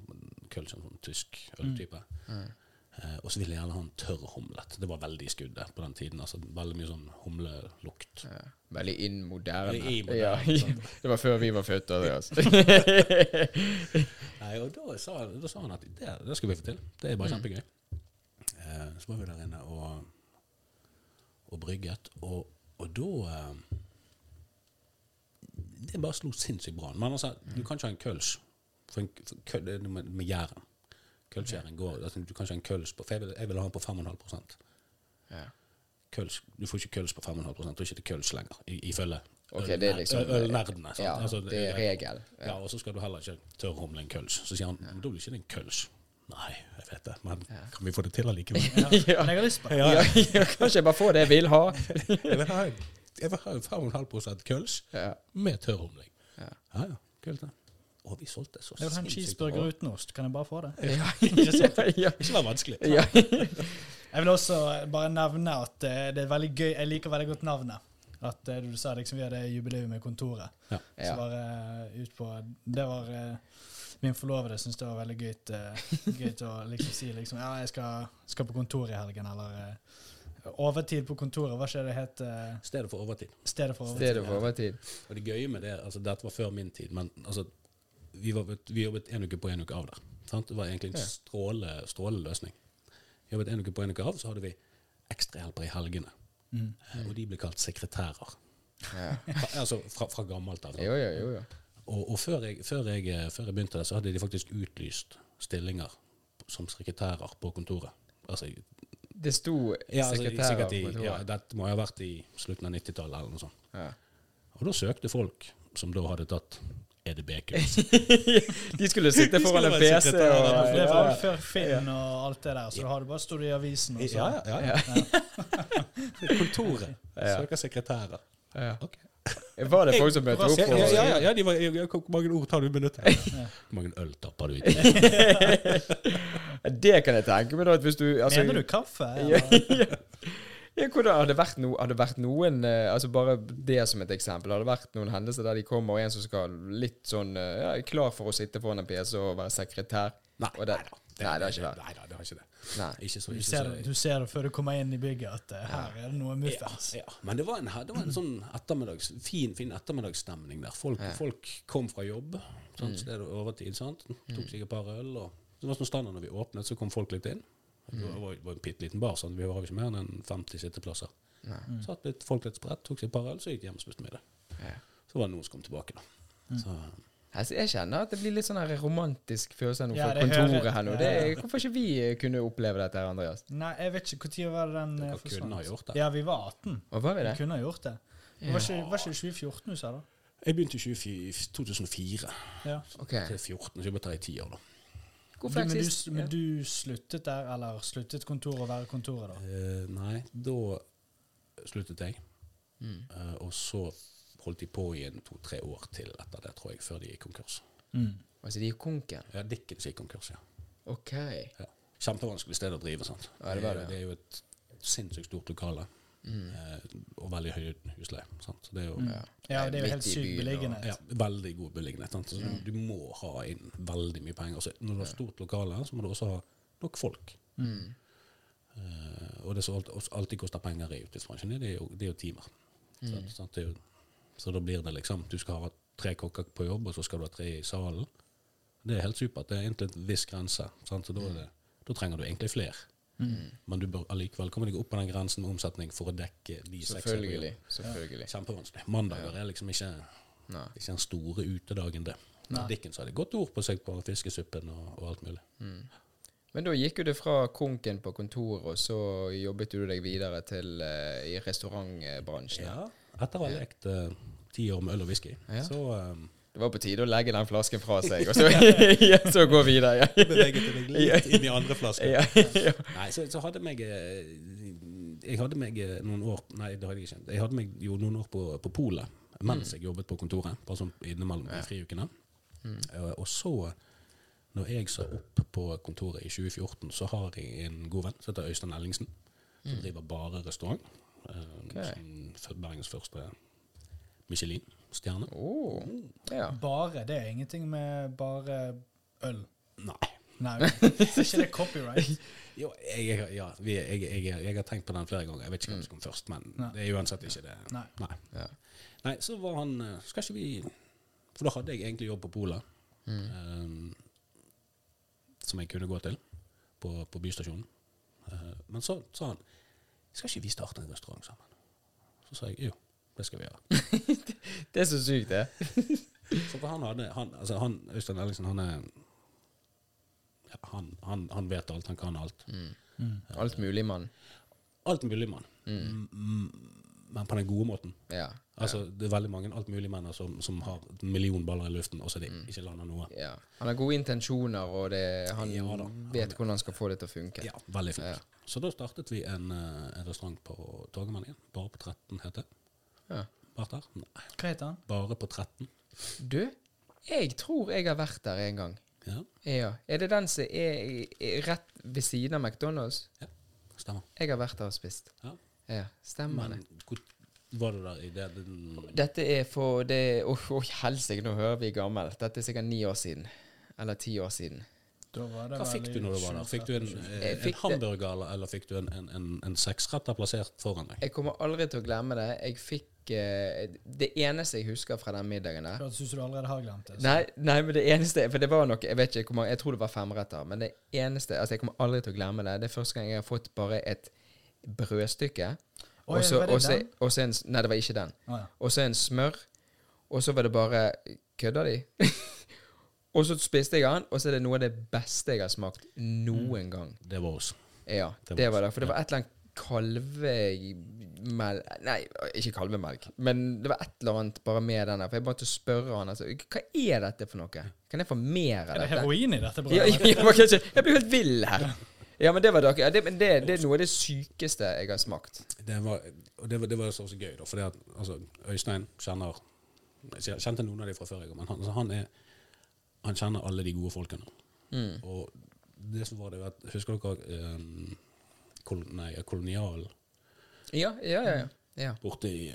Kølsen, sånn tysk øltype. Eh, og så ville jeg gjerne ha en tørr humlet. Det var veldig i skuddet på den tiden. altså Veldig mye sånn humlelukt. Ja. Veldig inn moderne. Veldig moderne Ja. *laughs* det var før vi var født. Altså. *laughs* *laughs* Nei, og da sa, da sa han at det, det skal vi få til. Det er bare kjempegøy. Eh, så var vi der inne og, og brygget, og, og da eh, Det bare slo sinnssykt bra. Men altså, du kan ikke ha en køls for en, for køl, det er noe med, med gjæren. Kølsgjæren går altså, Du kan ikke ha en køls på For jeg vil, jeg vil ha den på 5,5 ja. køls, Du får ikke køls på 5,5 Da er ikke til køls lenger, ifølge Ok, det er liksom- ølnerdene. Ja, Altså, det er regel. ja, og så skal du heller ikke tørrhumle en køls. Så sier han men da blir ikke det en køls. Nei, jeg vet det, men kan vi få det til allikevel? *laughs* Ja. Men jeg har lyst på det. Ja, ja, kanskje jeg bare får det jeg vil ha. *laughs* jeg vil ha, jeg vil ha en 5,5 køls Ja. med tørrhumling. Ja. Ja ja, kult det. Og vi solgte så sinnssykt bra. en cheeseburger bra. uten ost. Kan jeg bare få det? Ja. *laughs* *laughs* ja. Ikke vær vanskelig. ja. *laughs* Jeg vil også bare nevne at eh, det er veldig gøy. Jeg liker veldig godt navnet. At eh, du sa liksom vi hadde jubileum i kontoret. Ja. Så var eh, ut på Det var Min forlovede syntes det var veldig gøy, uh, gøy å liksom si liksom Ja, jeg skal, skal på kontor i helgen, eller Overtid på kontoret, hva skjer det het? eh, Stedet for overtid. stedet for overtid. Stedet for overtid. Og det gøye med det altså Dette var før min tid, men altså, vi, var, vi jobbet en uke på en uke av der. Sant? Det var egentlig en Ja. stråle, stråle løsning. Vi jobbet en uke på en uke av, så hadde vi ekstrahjelpere i helgene. Mm. Eh, Og de ble kalt sekretærer. Ja. Fra, altså fra, fra gammelt av. Jo, jo, jo. jo. Og, og før, jeg, før, jeg, eh, før jeg begynte der, så hadde de faktisk utlyst stillinger som sekretærer på kontoret. Altså, Det sto ja, altså, sekretærer på i, kontoret. ja, Dette må ha vært i slutten av 90-tallet eller noe sånt. Ja. Og da søkte folk som da hadde tatt EDB-kurs. *laughs* De skulle sitte *laughs* foran en PC Og, og. Det var før Finn og alt det der, så da hadde du bare stått i avisen. Og så. Ja, ja, ja. *laughs* Kontoret Ja. søker sekretærer. Ja. Ok. Var det folk som møtte opp? Ja, ja, ja, ja, de var, ja, Hvor mange ord tar du i minuttet? *laughs* Hvor mange øl tapper du i? *laughs* Det kan jeg tenke meg, da. Hvis du altså, Mener du kaffe? *laughs* Ja, ja. Ja, hvordan, har, det vært no, vært noen eh, Altså Bare det som et eksempel. Har det vært noen hendelser der de kommer, og en som skal litt sånn eh, ja, klar for å sitte foran en PC og være sekretær? Nei, Og det- nei da. Nei, det har ikke vært. Nei da, det har ikke det. Nei. Ikke så, Du ser, så det, du ser det før du kommer inn i bygget, at uh, her er det noe muffens. Ja, ja. Men det var en, det var en sånn ettermiddags, fin, fin ettermiddagsstemning der. Folk, Ja. folk kom fra jobb. Sant? Så det er overtid. Sant? Tok seg et par øl. Og det var sånn standard når vi åpnet, så kom folk litt inn. Det var, var en bitte liten bar, sånn. vi var ikke mer enn 50 sitteplasser. Nei. Satt litt, folk litt spredt, tok seg et par øl, så gikk de hjem og spiste middag. Ja. Så var det noen som kom tilbake, da. Så, Altså, jeg kjenner at det blir litt sånn her romantisk følelse nå Ja, for kontoret hører- her nå. Det, hvorfor ikke vi eh, kunne oppleve dette her, Andreas? Nei, jeg vet ikke når var det den Dere forsvant? kunne ha gjort det. Ja, vi var 18. Og var vi det? Vi kunne ha gjort det. Ja. Var ikke, var ikke det 2014 du sa, da? jeg begynte i 2004 Ja. Ok. til 14, så jeg må ta i ti år, da. Du, Hvorfor men, eksist- du, men du sluttet der, eller sluttet kontoret å være kontoret, da? Uh, nei, da sluttet jeg. Mm. Uh, og så holdt de på i en to-tre år til etter det, tror jeg, før de gikk konkurs. Mm. Altså, de gikk konken? Ja, Dickens gikk konkurs, ja. Ok. ja. Kjempevanskelig sted å drive. sant? Ja, det var det. det er jo et sinnssykt stort lokale, Mm. eh, og veldig høy husleie. sant? Så det er jo Mm. Ja, det er jo helt sykt beliggenhet. ja, veldig god beliggenhet. sant? Så du, du må ha inn veldig mye penger. Så når du har stort lokale, så må du også ha nok folk. Mm. Uh, og det som alltid, alltid koster penger i utgiftsbransjen, det er jo, det er jo timer. Mm. Sant? Det er jo, så da blir det liksom Du skal ha tre kokker på jobb, og så skal du ha tre i salen. Det er helt supert. Det er inntil en viss grense. Sant? Så da, det, da trenger du egentlig flere. Mm. Men du bør allikevel komme deg opp på den grensen med omsetning for å dekke de seks. Selvfølgelig. Selvfølgelig. Kjempevanskelig. Mandager er liksom ikke, ikke den store utedagen, det. Nei. Dickens hadde godt ord på seg på fiskesuppen og, og alt mulig. Mm. Men da gikk jo det fra konken på kontoret, og så jobbet du deg videre til uh, i restaurantbransjen. Ja, etter å ha lekt eh, ti år med øl og whisky, Ja. så eh, Det var på tide å legge den flasken fra seg, *laughs* og så, *laughs* ja, så gå videre. Ja. beveget meg litt inn i andre flasker. Ja, ja. Nei, så, så hadde meg eh, Jeg hadde meg noen år Nei, det hadde jeg ikke. Jeg hadde meg jo noen år på, på polet mens jeg jobbet på kontoret, bare sånn innimellom i friukene. Eh, og så, når jeg sa opp på kontoret i 2014, så har jeg en god venn som heter Øystein Ellingsen, som driver bare restaurant. Eh, Ok. som Bergens første Michelin-stjerne. Oh. Ja. Bare, det er ingenting med bare øl. Nei. Nei, er *laughs* ikke det copyright? *laughs* Jo, jeg, ja, vi, jeg, jeg, jeg har tenkt på den flere ganger. Jeg vet ikke hvem som kom først, men Nei. det er uansett ikke det. Nei. Nei. Ja. Nei, så var han eh, Skal ikke vi For da hadde jeg egentlig jobb på Polet. Mm. um, som jeg kunne gå til på, på bystasjonen. Uh, men så sa han Skal ikke vi starte en restaurant sammen? Så sa jeg jo, det skal vi gjøre. *laughs* Det er så sykt, det. *laughs* For han hadde han, altså han, Øystein Ellingsen, han er ja, han, han, han vet alt, han kan alt. Alt mulig, mann. Alt mulig mann. Mm, mm, men på den gode måten. Ja. Altså, Det er veldig mange altmuligmenn som, som har en million baller i luften, og så de ikke lander noe. ja. Han har gode intensjoner, og det, han vet hvordan han skal få det til å funke. Ja, veldig flink. Så da startet vi en, eh, en restaurant på Torgallmenningen. Bare på 13, heter det. Ja. Vært der? Nei, Hva heter den? bare på 13. Du, jeg tror jeg har vært der en gang. Ja, Ja. Er det den som er, rett ved siden av McDonald's? ja stemmer. Jeg har vært der og spist. Ja. Ja, stemmer det. Hvor var du der i det? Den, Dette er for det Åh, oh, helsike, nå hører vi gammel. Dette er sikkert ni år siden. Eller ti år siden. Da hva fikk du når du var der? Fikk du en, 2013. eh, en fikk det- hamburger, eller, eller fikk du en, en, en, en seksretter plassert foran deg? Jeg kommer aldri til å glemme det. Jeg fikk eh, Det eneste jeg husker fra den middagen der Hørtes ut du allerede har glemt det. Nei, nei, men det eneste For det var nok Jeg vet ikke hvor mange Jeg tror det var femretter. Men det eneste Altså, jeg kommer aldri til å glemme det. Det er første gang jeg har fått bare et brødstykke. Og så en Nei, det var ikke den. Og så en smør. Og så var det bare Kødder de? *laughs* og så spiste jeg den, og så er det noe av det beste jeg har smakt noen gang. Det var oss. Ja, Det det var det. For det var et eller annet kalvemelk Nei, ikke kalvemelk. Men det var et eller annet bare med den der. For jeg måtte spørre han altså, hva er dette for noe? Kan jeg få mer av dette? Er det heroin i dette Ja, *laughs* brødet? ja, jeg, jeg blir helt vill her. Ja, men det var det, det, det, det er noe av det sykeste jeg har smakt. Det var, og det var, det var så gøy, da. Fordi at altså, Øystein kjenner Jeg kjente noen av de fra før, men han, altså, han, er, han kjenner alle de gode folkene. Mm. Og det som var det, vet, Husker dere um, kol, nei, Kolonial Ja, ja, ja. ja. ja. borte i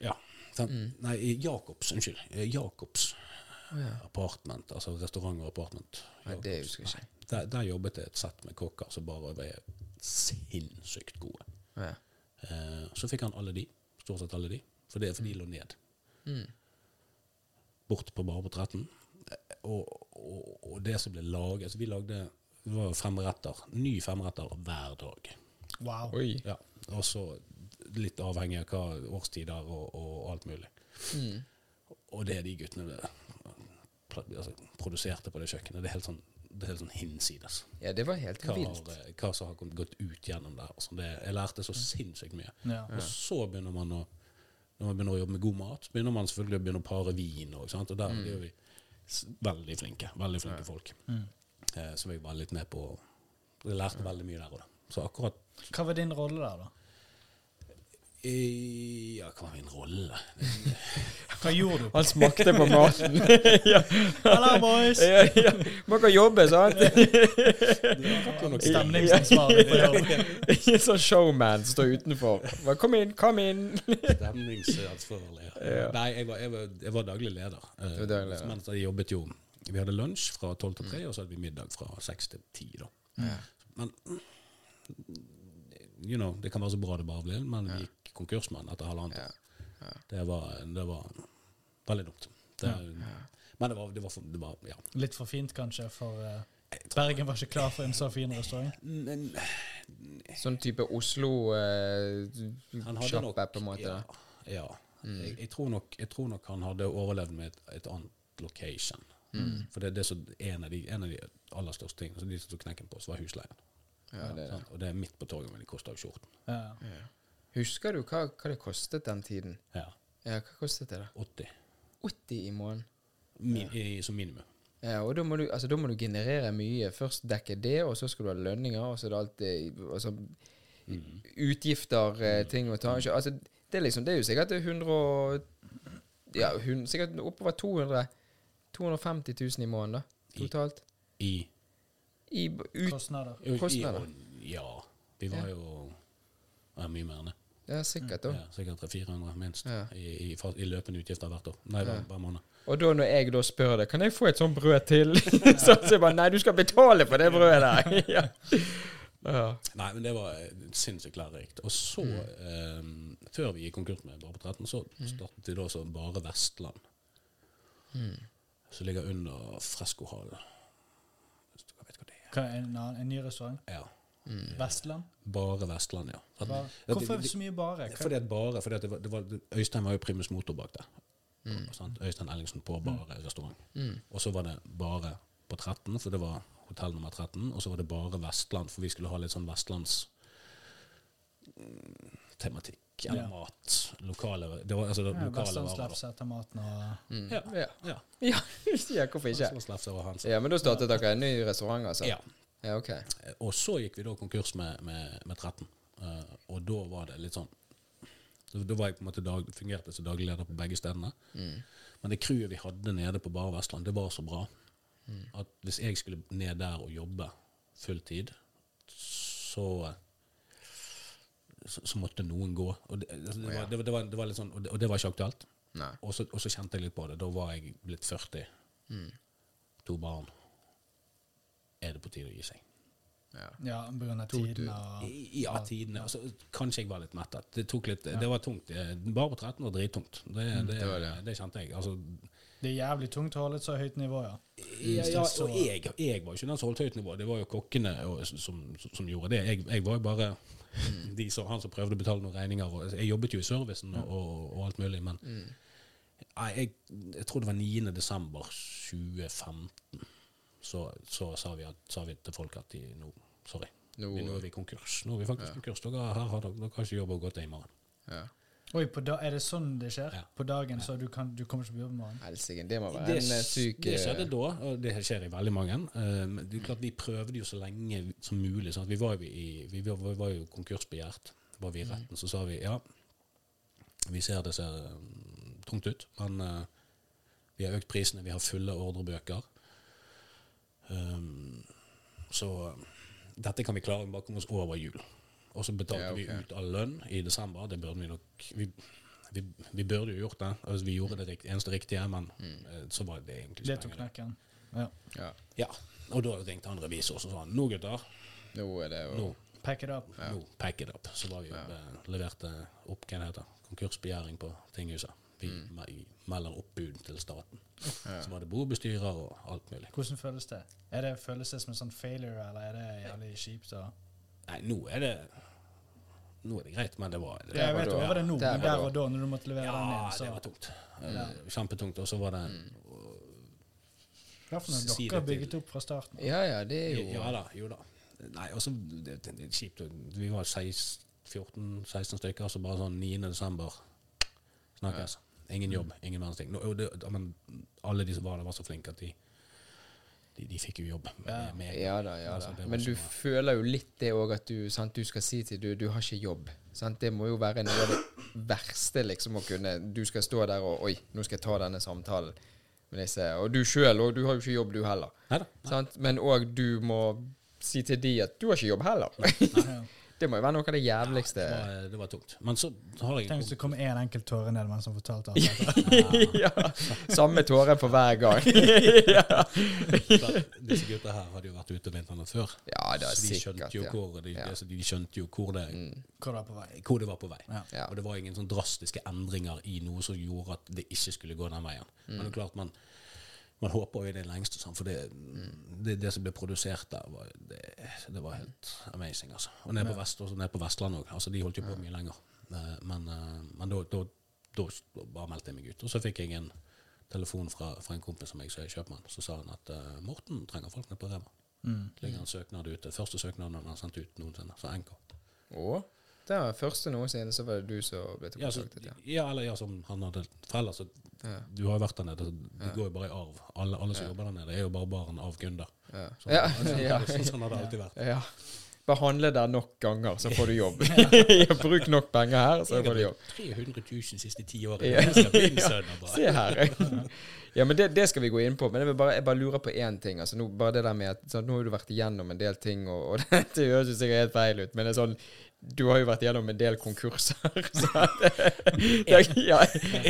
Ja. Mm. Nei, Jacobs. Unnskyld. Jacobs oh, ja. apartment. Altså restaurant og apartment. Nei, det husker jeg ikke. Der, der jobbet det et sett med kokker som bare var sinnssykt gode. ja. Eh, så fikk han alle de, stort sett alle de, for, det, for de lå ned. Mm. Bort på bare på 13. Og, og, og det som ble laget så Vi lagde det var femretter. Ny femretter hver dag. Wow. Oi. Ja, og så litt avhengig av hva årstider og, og alt mulig. Mm. Og det de guttene det, altså, produserte på det kjøkkenet, det er helt sånn, det er helt sånn hinsides. Ja, det var helt Hva, vilt. har, hva som har gått ut gjennom der. Altså, det, jeg lærte så sinnssykt mye. Ja. Og så begynner man å når man begynner å jobbe med god mat, begynner man selvfølgelig å begynne å pare vin. Og, sant? og der mm. gjør vi veldig flinke. Veldig flinke folk. Mm. Eh, som jeg var litt med på. Jeg lærte veldig mye der òg. Så akkurat Hva var din rolle der, da? Ja, hva var min rolle? Hva gjorde du? Han smakte på maten. *laughs* ja. Halla, boys! ja, ja. Man kan jobbe, sant? *laughs* Stemningsansvarlig på jobb. Ikke sånn showman som står utenfor. Kom inn, kom inn. Stemningsansvarlig. Ja. Nei, jeg var, jeg, var, jeg var daglig leder. Eh, var daglig leder. Men jeg jobbet jo Vi hadde lunsj fra tolv til tre, og så hadde vi middag fra seks til ti. Men you know, det kan være så bra det bare blir, men vi gikk konkurs med den etter halvannet Ja. år. Det, var, det var veldig dumt. Det, Men det var, det, var, det var Ja. Litt for fint, kanskje, for uh, Bergen var ikke klar for en så fin restaurant. Men Sånn type Oslo uh, han hadde nok sjappe, på en måte. Ja. ja. Jeg, jeg, tror nok, jeg tror nok han hadde overlevd med et, et annet location. For det er det som en av de, en av de aller største tingene som de som tok knekken på oss, var husleien. Ja, det er det. Og det er midt på torget, men de koster jo skjorten. Ja. Ja. Husker du hva, hva det kostet den tiden? Ja. Ja, hva kostet det da? 80 80 i måneden. Min, i, som minimum. Ja, og da må, du, altså, da må du generere mye. Først dekke det, og så skal du ha lønninger, og så er det alltid altså, utgifter, eh, ting å ta. Altså, Det er liksom, det er jo sikkert 100 og Ja, 100, sikkert oppover 200 250 000 i måneden, da. Totalt. I, I, ut, Kostnader. i, Kostnader. i Ja. Vi var jo ja, mye mer enn det. ja, sikkert, da. Ja, sikkert 300-400 minst Ja. i, i, i løpende utgifter hvert år. Nei, hver, Ja. hver måned. Og da når jeg da spør deg Kan jeg få et sånt brød til? *laughs* så sier jeg bare Nei, du skal betale for det brødet der. *laughs* ja. *laughs* Ja. Nei, men det var eh, sinnssykt lærerikt. Og så, eh, før vi gikk konkurs med Bare på 13, så startet vi da så Bare Vestland. Som ligger under Freskohallen. Hva det en, annen- en ny restaurant? Ja. Vestland? Bare Vestland, ja. At, Bare. Hvorfor det- det så mye bare? Hva- Fordi at bare, fordi at det var, det var, Øystein var jo primus motor bak der. Sant? Øystein Ellingsen på Bare restaurant. Og så var det bare på 13, for det var hotell nummer 13. Og så var det bare Vestland, for vi skulle ha litt sånn vestlands mm, tematikk. Eller Ja. mat. Lokale Det var altså det Ja, lokale varer. Vestlandslefse etter maten og Mm. Ja. Ja. Ja. *laughs* ja. ja, hvorfor ikke? Vestlandslefse og Hansa. Ja, Men da startet dere en ny restaurant, altså? Ja. Ja, ok. Og så gikk vi da konkurs med, med, med 13. Uh, og da var det litt sånn så Da var jeg på en måte dag, fungerte som daglig leder på begge stedene. Men det crewet vi hadde nede på Bare Vestland, det var så bra at hvis jeg skulle ned der og jobbe full tid, så så, så måtte noen gå. Og det, altså, det, var, det, det, var, var litt sånn, og det, og var ikke aktuelt. Og så, og så kjente jeg litt på det. Da var jeg blitt 40. To barn. Er det på tide å gi seg? Ja. Ja, To- tiden og Ja, tidene. Altså, kanskje jeg var litt mettet. Det tok litt, det var tungt. Bare på 13 var drittungt. Det, det, det det, det. kjente jeg. Altså, Det er jævlig tungt å holde et så høyt nivå, ja. ja, ja, og jeg, jeg var ikke den som holdt høyt nivå. Det var jo kokkene og, som, som gjorde det. Jeg, jeg var jo bare de som, han som prøvde å betale noen regninger. Og, jeg jobbet jo i servicen og, og, alt mulig, men mm. jeg, jeg tror det var 9. desember 2015. Så, så sa, vi at, sa vi til folk at de, nå, sorry, Nå- nå, er vi konkurs. Nå er vi faktisk konkurs. Dere, her har dere, dere har ikke jobb å gå til i morgen. ja. Oi, på da, er det sånn det skjer? Ja. På dagen, så du, kan, du kommer ikke på jobb i morgen? Helsike, det må være Det, en eh, syk det eh, skjedde da, og det skjer i veldig mange. Um, det er klart Vi prøvde jo så lenge som mulig. Sant? Vi var jo, i, vi var, vi var jo konkursbegjært. Var vi i retten, så sa vi ja, vi ser det ser mm, tungt ut, men uh, vi har økt prisene, vi har fulle ordrebøker. Um, så dette kan vi klare, bare komme oss over jul. Og så betalte Ja, okay. vi ut all lønn i desember. Det burde vi nok vi, vi, vi burde jo gjort det. Altså, vi gjorde det rikt, eneste riktige, men mm. så var det egentlig Det tok knekken. Ja. Ja. Ja, og da ringte han revisor og sa han, nå gutter, Nå er det jo Pack it up. nå pack it up. Så var vi ja. eh, leverte opp hva det heter, konkursbegjæring på tinghuset. Vi me- melder oppbud til staten. Så var det bobestyrer og alt mulig. Hvordan føles det? Er det Føles det som en sånn failure, eller er det jævlig kjipt? Og Nei, nå er det Nå er det greit, men det var det, jeg vet jo, var det nå, Der men der og da, når du måtte levere den Ja, inn, så det var tungt. Ja. Kjempetungt. Og så var det Derfor når dere har bygget opp fra starten. Ja ja, det er jo Ja da, jo da. Nei, også, det, det, det er kjipt. Vi var 14-16 stykker, så bare sånn 9. desember snakkes. Ingen jobb, ingen verdens ting. Alle de som var der, var så flinke at de, de, de fikk jo jobb. Med, Ja. med, Ja da, ja da. Altså, Men du så- føler jo litt det òg at du, sant, du skal si til du du har ikke jobb. Sant? Det må jo være noe av det verste, liksom, å kunne Du skal stå der og Oi, nå skal jeg ta denne samtalen med disse. Og du sjøl òg, du har jo ikke jobb, du heller. Neida. Sant? Men òg du må si til de at du har ikke jobb heller. Ja. *laughs* det må jo være noe av det jævligste. Det var, det var tungt. Men så har jeg Tenk hvis det kom én enkelt tåre ned mens han fortalte alt *laughs* dette. ja, Samme tåre for hver gang. *laughs* ja. Disse gutta her hadde jo vært ute vintrene før. ja, det er så de skjønte jo Ja. hvor, de, Ja. altså, de skjønte jo hvor det, Hvor det var på vei. hvor det var på vei. Ja. Ja. Og det var ingen sånn drastiske endringer i noe som gjorde at det ikke skulle gå den veien. Men det er klart man, man håper jo i det lengste, sånn, for det, det, det som ble produsert der, var, det, det var helt amazing. Altså. Og nede på, Vest, også på Vestlandet òg. Altså, de holdt jo på mye lenger. Eh, Men, eh, men da, bare meldte jeg meg ut. Og så fikk jeg en telefon fra, fra en kompis som jeg som er kjøpmann. Så sa han at eh, Morten trenger folk nede på Rema. Mm. Ligger en søknad ute. Første søknaden han har sendt ut noensinne. Så NK. Og det var første noensinne, så var det du som ble Ja, så, kontaktet. Ja. ja, eller ja, som han hadde foreldre. så Ja. Du har jo vært der nede. så Det går jo bare i arv. Alle, alle som jobber der nede, er jo bare barn av kunder. Ja. Sånn, Ja. *laughs* sånn, sånn, sånn har det alltid vært. ja. Bare handle der nok ganger, så får du jobb. *laughs* Bruk nok penger her, så får du jobb. 300 000 siste ti år. Ja. Det skal min *laughs* sønn ha bra. Se her. Ja, men det, det skal vi gå inn på. Men jeg, bare, jeg bare lurer på én ting. Altså, nå, bare det der med at sånn, Nå har du vært igjennom en del ting, og, og det høres jo sikkert helt feil ut, men det er sånn du har jo vært gjennom en del konkurser. *laughs* *laughs* *laughs* Ja,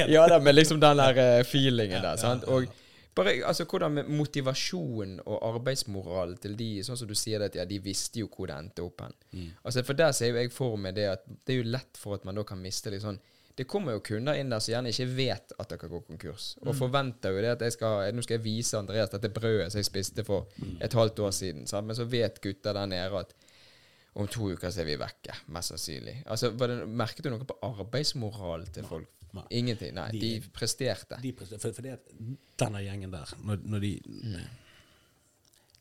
ja da, med liksom den der eh, feelingen der. sant? Og bare, altså, hvordan med motivasjon og arbeidsmoral til de Sånn som du sier det at ja, de visste jo hvor det endte opp hen. Mm. Altså, For der ser jo jeg for meg det at det er jo lett for at man da kan miste litt sånn Det kommer jo kunder inn der som gjerne ikke vet at dere går konkurs, og forventer jo det at jeg skal nå skal jeg vise Andreas dette brødet som jeg spiste for et halvt år siden. Sant? Men så vet gutta der nede at om to uker så er vi vekke, mest sannsynlig. Altså, var det, Merket du noe på arbeidsmoral til folk? Nei. Ingenting. Nei, de, De- presterte. De, presterte. for, for det at denne gjengen der, når, når de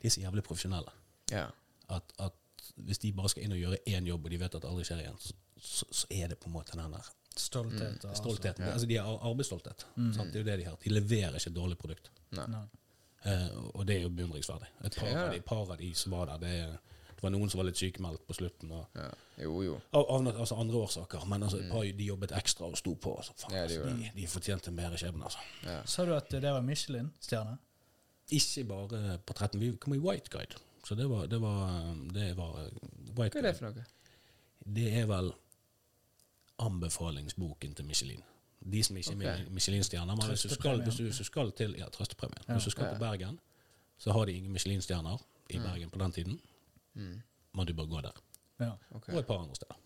De er så jævlig profesjonelle Ja. at, at hvis de bare skal inn og gjøre én jobb, og de vet at det aldri skjer igjen, så, så, så er det på en måte den der Stolthet. Mm. stoltheten. Altså, de har arbeidsstolthet. Sant? Det er jo det de har. De leverer ikke et dårlig produkt. Nei. Nei. Uh, og det er jo beundringsverdig. Et par, Ja. av de, par av de som var der, det, det var noen som var litt sykemeldt på slutten. Og, Ja. Jo, jo. av, av altså andre årsaker, men altså, mm. par de jobbet ekstra og sto på. Altså, faen, Ja, de altså, de, de fortjente mer skjebne. Altså. Ja. Sa du at det var Michelin-stjerne? Ikke bare på 13, vi kom i White Guide. Så det var, det var, det var eh, White Hva er det for noe? Det er vel anbefalingsboken til Michelin. De som ikke er Ok. okay. Michelin-stjerner. Men hvis du, skal, hvis, du, hvis du skal til Ja, trøstepremien. Ja. Hvis du skal Ja. til Bergen, så har de ingen Michelin-stjerner i Bergen på den tiden. Mm. Men du bare gå der. Ja. Okay. Og et par andre steder.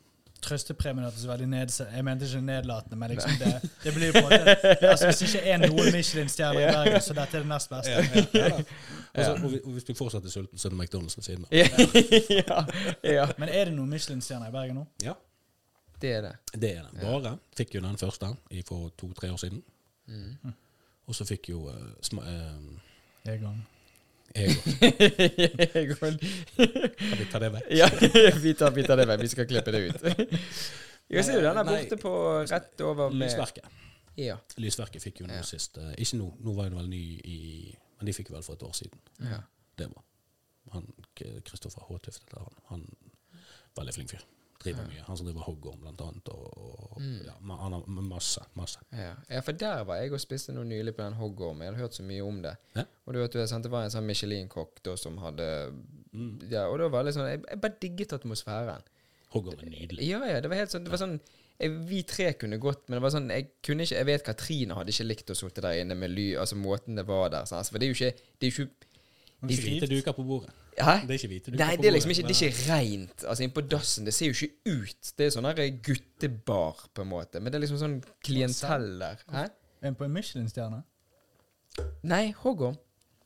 Trøstepremien hørtes veldig nedse... Jeg mente ikke nedlatende, men liksom det, det blir på en måte *laughs* altså Hvis ikke er noen Michelin-stjerner i Bergen, så dette er det nest beste. Og, ja, ja. *laughs* vi- og hvis du fortsatt er sulten, så er det McDonald's ved siden av. *laughs* ja, ja. Men er det noen Michelin-stjerner i Bergen nå? Ja, Det er det. det er det. Bare fikk jo den første i for to-tre år siden. Mm. Og så fikk jo uh, sma, uh, Egon. Ego. Jeg Kan vi ta det vekk? ja, *laughs* vi tar, vi tar det vekk. Vi skal klippe det ut. *laughs* Jeg ser jo den er borte på rett over med Lysverket. Ja. Lysverket fikk jo noe Ja. sist. eh, ikke nå, nå var det vel ny i Men de fikk vel for et år siden. ja. Det var han Kristoffer heter han. Han Veldig flink fyr. Driver mye. Han som driver Hoggorm, blant annet. Og, og Mm. ja, han har masse. masse. Ja. ja, for der var jeg og spiste noe nylig på den hoggormen. Jeg hadde hørt så mye om det. Ja. Og du vet, Det var en sånn Michelin-kokk som hadde Mm. Ja, og da var det litt sånn Jeg, jeg bare digget atmosfæren. Hoggorm er nydelig. Ja, ja, det var helt sånn Det var sånn Vi tre kunne gått, men det var sånn Jeg kunne ikke Jeg vet Katrine hadde ikke likt å sitte der inne med ly Altså måten det var der. Altså, for det er jo ikke Det er jo ikke Det er ikke hvite duker på bordet. Hæ? Det er ikke hvite duker Nei, det er liksom ikke, det er ikke rent. Altså, Inne på dassen, det ser jo ikke ut. Det er sånn her guttebar, på en måte. Men det er liksom sånn klientell der. Hæ? En på en Michelin-stjerne? Nei, hoggorm.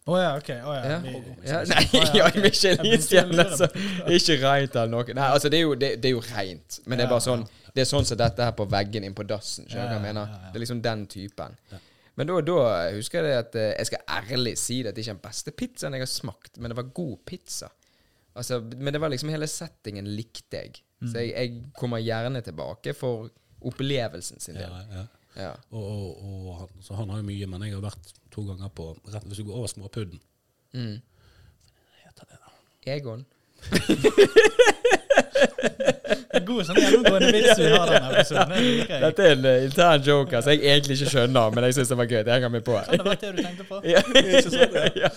Å ja, OK. Oh, ja. Ja. Vi, Ja, nei, ja, *laughs* ja. Michelin-stjerne, altså. så ikke reint eller noe. Nei, altså, det er jo, det, det er jo rent. Men det er bare sånn Det er sånn som dette her på veggen inn på dassen. Skjønner du hva jeg mener? ja, ja. Det er liksom den typen. Ja. Men da, da husker jeg at eh, Jeg skal ærlig si det at det ikke er den beste pizzaen jeg har smakt, men det var god pizza. Altså, men det var liksom hele settingen likte jeg. Mm. Så jeg, jeg kommer gjerne tilbake for opplevelsen sin Ja, ja. Ja. Og, og, og han, så han har jo mye, men jeg har vært to ganger på rett, Hvis du går over Småpudden Mm. Hva heter det da? Egon. *laughs* God sånn gjennomgående *laughs* vits vi har denne episoden. Det. Dette er en uh, intern joke altså, jeg egentlig ikke skjønner, men jeg syns det var gøy. Det henger meg på. Kan det vært det du tenkte på? *laughs* Ja. Ikke sant, *laughs* ja.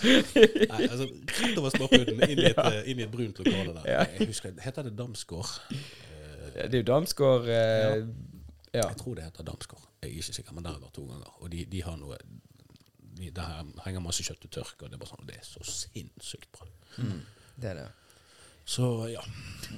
Nei, altså, rett over inn, i et, eh, inn i et brunt lokale der. Ja. Jeg husker, Heter det Damsgård? Eh, Det er jo Damsgård uh, ja. Jeg tror det heter Damsgård. Jeg er ikke sikker, men der har jeg vært to ganger. Og de, de har noe de, Der henger masse kjøtt og tørk, og det er bare sånn, det er så sinnssykt bra. Det er det. Så ja.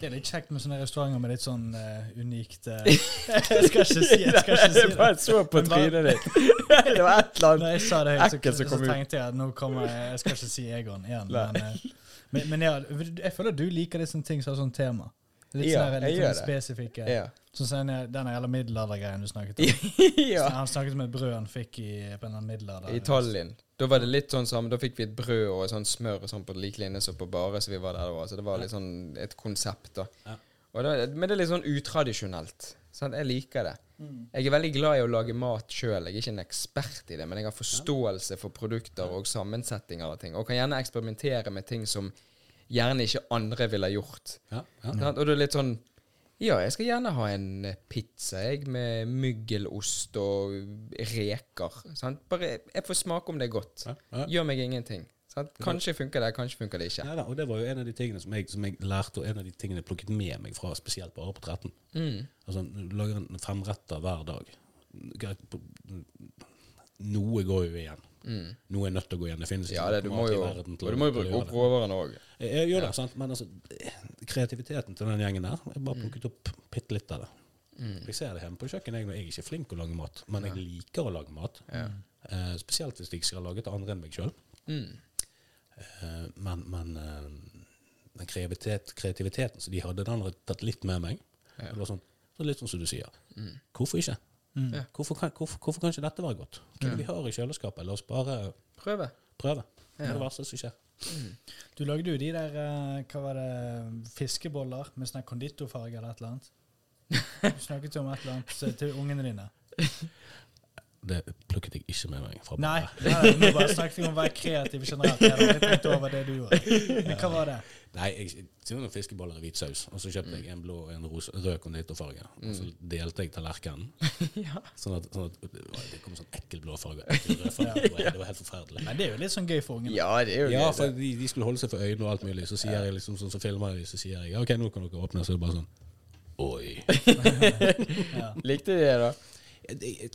Det er litt kjekt med sånne restauranter med litt sånn uh, unikt uh, *laughs* Jeg skal ikke si jeg skal ikke si Jeg bare det. så på trynet ditt. *laughs* Det var et eller annet ekkelt som kom Når jeg sa det høyt, så, så, tenkte jeg at nå kommer jeg Jeg skal ikke si Egon igjen. Men, eh, men, men ja, jeg føler du liker sånne ting som har sånn tema. Litt Ja, sånne, jeg litt sånn det. spesifikke. Ja. Sånn som den jævla middelaldergreien du snakket om. *laughs* ja. Han snakket om et brød han fikk i på en middelalder. I Tallinn. Da var det litt sånn sammen, Da fikk vi et brød og sånn smør og sånn på lik linje som på Bare, så vi var der da. Så det var litt sånn et konsept, da. Ja. Da men det er litt sånn utradisjonelt. Sant? Jeg liker det. Mm. Jeg er veldig glad i å lage mat sjøl. Jeg er ikke en ekspert i det, men jeg har forståelse for produkter og sammensetninger av ting. Og kan gjerne eksperimentere med ting som gjerne ikke andre ville gjort. Ja, ja. Og det er litt sånn Ja, jeg skal gjerne ha en eh, pizza jeg, med myggelost og reker. Sant? Bare jeg får smake om det er godt. Ja, ja. Gjør meg ingenting. Sant? Kanskje funker det, kanskje funker det ikke. Ja, da, og det var jo en av de tingene som jeg, som jeg lærte, og en av de tingene jeg plukket med meg fra spesielt på 13. Mm. Altså, du lager en femretter hver dag. Noe går jo igjen. Mm. Noe er nødt til å gå igjen. Det finnes Ja, det, du må mat i jo, verden og du må jo bruke opp råvarene òg. Jeg, gjør det, sant? men altså, kreativiteten til den gjengen der Jeg Mm. bare plukket opp bitte litt av det. Jeg ser det hjemme på kjøkkenet. Jeg, jeg er ikke flink til å lage mat, men jeg liker å lage mat. Eh, spesielt hvis jeg skal lage til andre enn meg sjøl. Mm. Eh, men men eh, den kreativitet, kreativiteten som de hadde, den har jeg tatt litt med meg. Det var sånn, så litt sånn som du sier. Hvorfor ikke? Ja. Hvorfor, kan, hvorfor, hvorfor kan ikke dette være godt? Hva det vi har i kjøleskapet? La oss bare Prøve. prøve. Det er det verste som skjer. Du lagde jo de der eh, hva var det, fiskeboller med sånn konditorfarge eller et eller annet. *laughs* Du snakket jo om et eller annet til ungene dine. *laughs* Det plukket jeg ikke med meg fra Nei, nei, nå bare snakket vi om å være kreativ generelt. Jeg hadde aldri tenkt over det du gjorde. Men hva var det? Nei, jeg kjøpte noen fiskeboller i hvit saus, og så kjøpte jeg en blå og en ros, rød konditorfarge. Og så delte jeg tallerkenen. *laughs* Sånn at, sånn at det kom sånn ekkel blå farge ekkel rød farge. Det var, helt forferdelig. Men det er jo litt sånn gøy for ungene. Ja, det er jo Ja, for de, de skulle holde seg for øynene og alt mulig. Så sier jeg liksom sånn, så filmer jeg så sier jeg OK, nå kan dere åpne. Så er det bare sånn Oi. *laughs* Likte de det, da?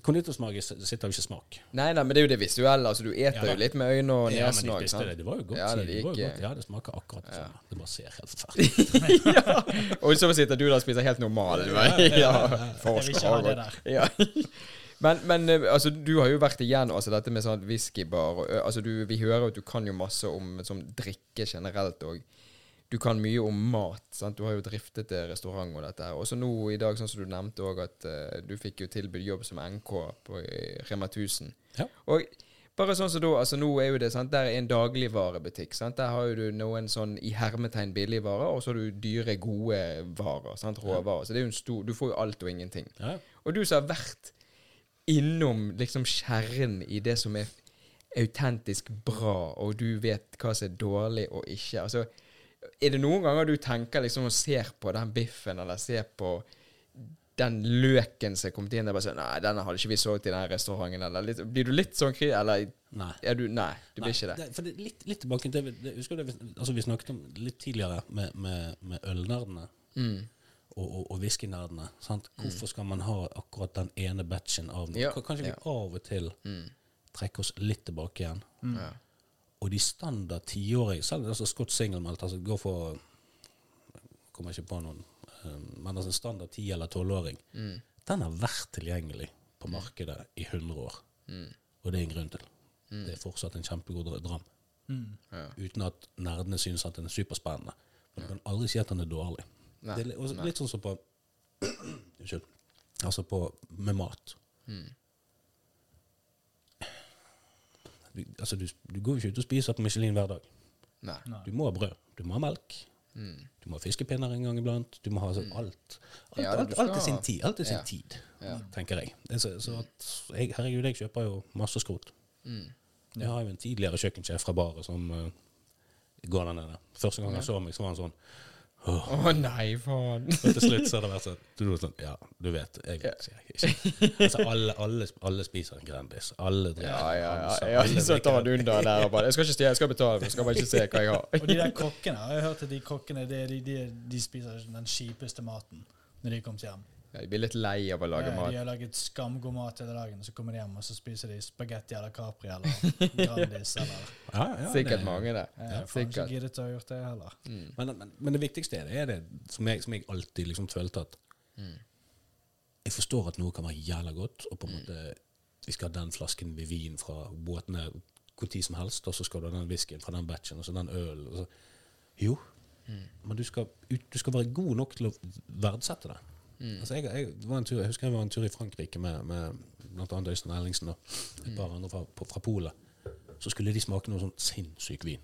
Konditorsmak sitter jo ikke smak. Nei, nei, men det er jo det visuelle. Altså, du eter Ja, jo litt med øynene og Ja, men nesen de det. Det var jo godt. Ja, det de. det godt. Ja, det smaker akkurat det samme. Det bare ser helt *laughs* forferdelig ut. og så sitter du der og spiser helt normal. Ja, ja, Jeg vil ikke ha det der. Ja. *laughs* Men, men eh, altså, du har jo vært igjen altså, dette med sånn whiskybar altså, du, Vi hører jo at du kan jo masse om sånn, drikke generelt òg. Du kan mye om mat. sant? Du har jo driftet eh, restaurant og dette. her. Også nå i dag, sånn som du nevnte òg, at uh, du fikk jo tilbudt jobb som NK på Rema 1000. Ja. Og bare sånn som da, altså nå er jo det sant, Der er en dagligvarebutikk. sant? Der har jo du noen sånn i hermetegn billigvarer, og så har du dyre, gode varer. sant? Råvarer. Så det er jo en stor, du får jo alt og ingenting. Ja. Og du som har vært innom liksom kjernen i det som er autentisk bra, og du vet hva som er dårlig og ikke. Altså, er det noen ganger du tenker liksom og ser på den biffen, eller ser på den løken som er kommet inn, og bare sånn Nei, denne hadde ikke vi solgt i den restauranten, eller litt, Blir du litt sånn kri... Eller Nei. er du Nei, du blir ikke det. det for det, litt, litt tilbake til det, husker du det, vi- altså vi snakket om litt tidligere med, med, med ølnerdene Mm. og, og, og whiskynerdene. Hvorfor Hvorfor skal man ha akkurat den ene batchen av noe? Ja, Kan- Kanskje vi ja. av og til trekker oss litt tilbake igjen? Ja. Og de standard tiårige, selv altså Scott Single Malt, altså går for Kommer ikke på noen, um, men altså standard 10- eller 12-åring, den har vært tilgjengelig på markedet i 100 år. Og det er en grunn til. Det er fortsatt en kjempegod dram. Mm. Ja. Uten at nerdene synes at den er superspennende. Men du kan aldri si at den er dårlig. Nei, Det er li- også litt sånn som på *clears throat* Unnskyld. Altså på med mat. Du, altså du, du går jo ikke ut og spiser på Michelin hver dag. Nei. Du må ha brød. Du må ha melk. Du må ha fiskepinner en gang iblant. Du må ha sånn alt. Alt, Ja, alt, alt skal sin tid. Alt til sin Ja. tid, Ja. tenker jeg. Er Så, så at jeg, herregud, jeg kjøper jo masse skrot. Jeg har jo en tidligere kjøkkensjef fra baret som uh, går der nede. Første gang han så meg, så var han sånn Å nei, faen. *laughs* Og til slutt så har det vært sånn, du, sånn Ja, du vet, jeg sier ikke. Altså, alle, alle, alle spiser en Grandis. Alle drikker Ja, ja, ja. Hansa, ja, alle så tar han under unna der og bare Jeg skal ikke stjele, jeg skal betale, jeg skal bare ikke se hva jeg har. Og de der kokkene, jeg har hørt at de kokkene de, de, de, de spiser den kjipeste maten når de kommer hjem. Ja, de blir litt lei av å lage Ja, mat. De har laget skamgod mat hele dagen, så kommer de hjem og så spiser de spagetti eller Capri eller *laughs* Grandis eller Ja, ja, Sikkert det- mange, det. Jeg har ikke giddet å ha gjort det heller. Men, men, men det viktigste er det, er det som, jeg, som jeg alltid liksom følte at Jeg forstår at noe kan være jævla godt, og på en måte Vi skal ha den flasken med vin fra båtene når som helst, og så skal du ha den whiskyen fra den batchen, og så den ølen. Jo, mm. Men du skal, du skal være god nok til å verdsette det. Altså jeg, jeg, var en tur, jeg husker jeg var en tur i Frankrike med, med bl.a. Øystein Ellingsen og et par andre fra, på- fra Polet. Så skulle de smake noe sånn sinnssyk vin.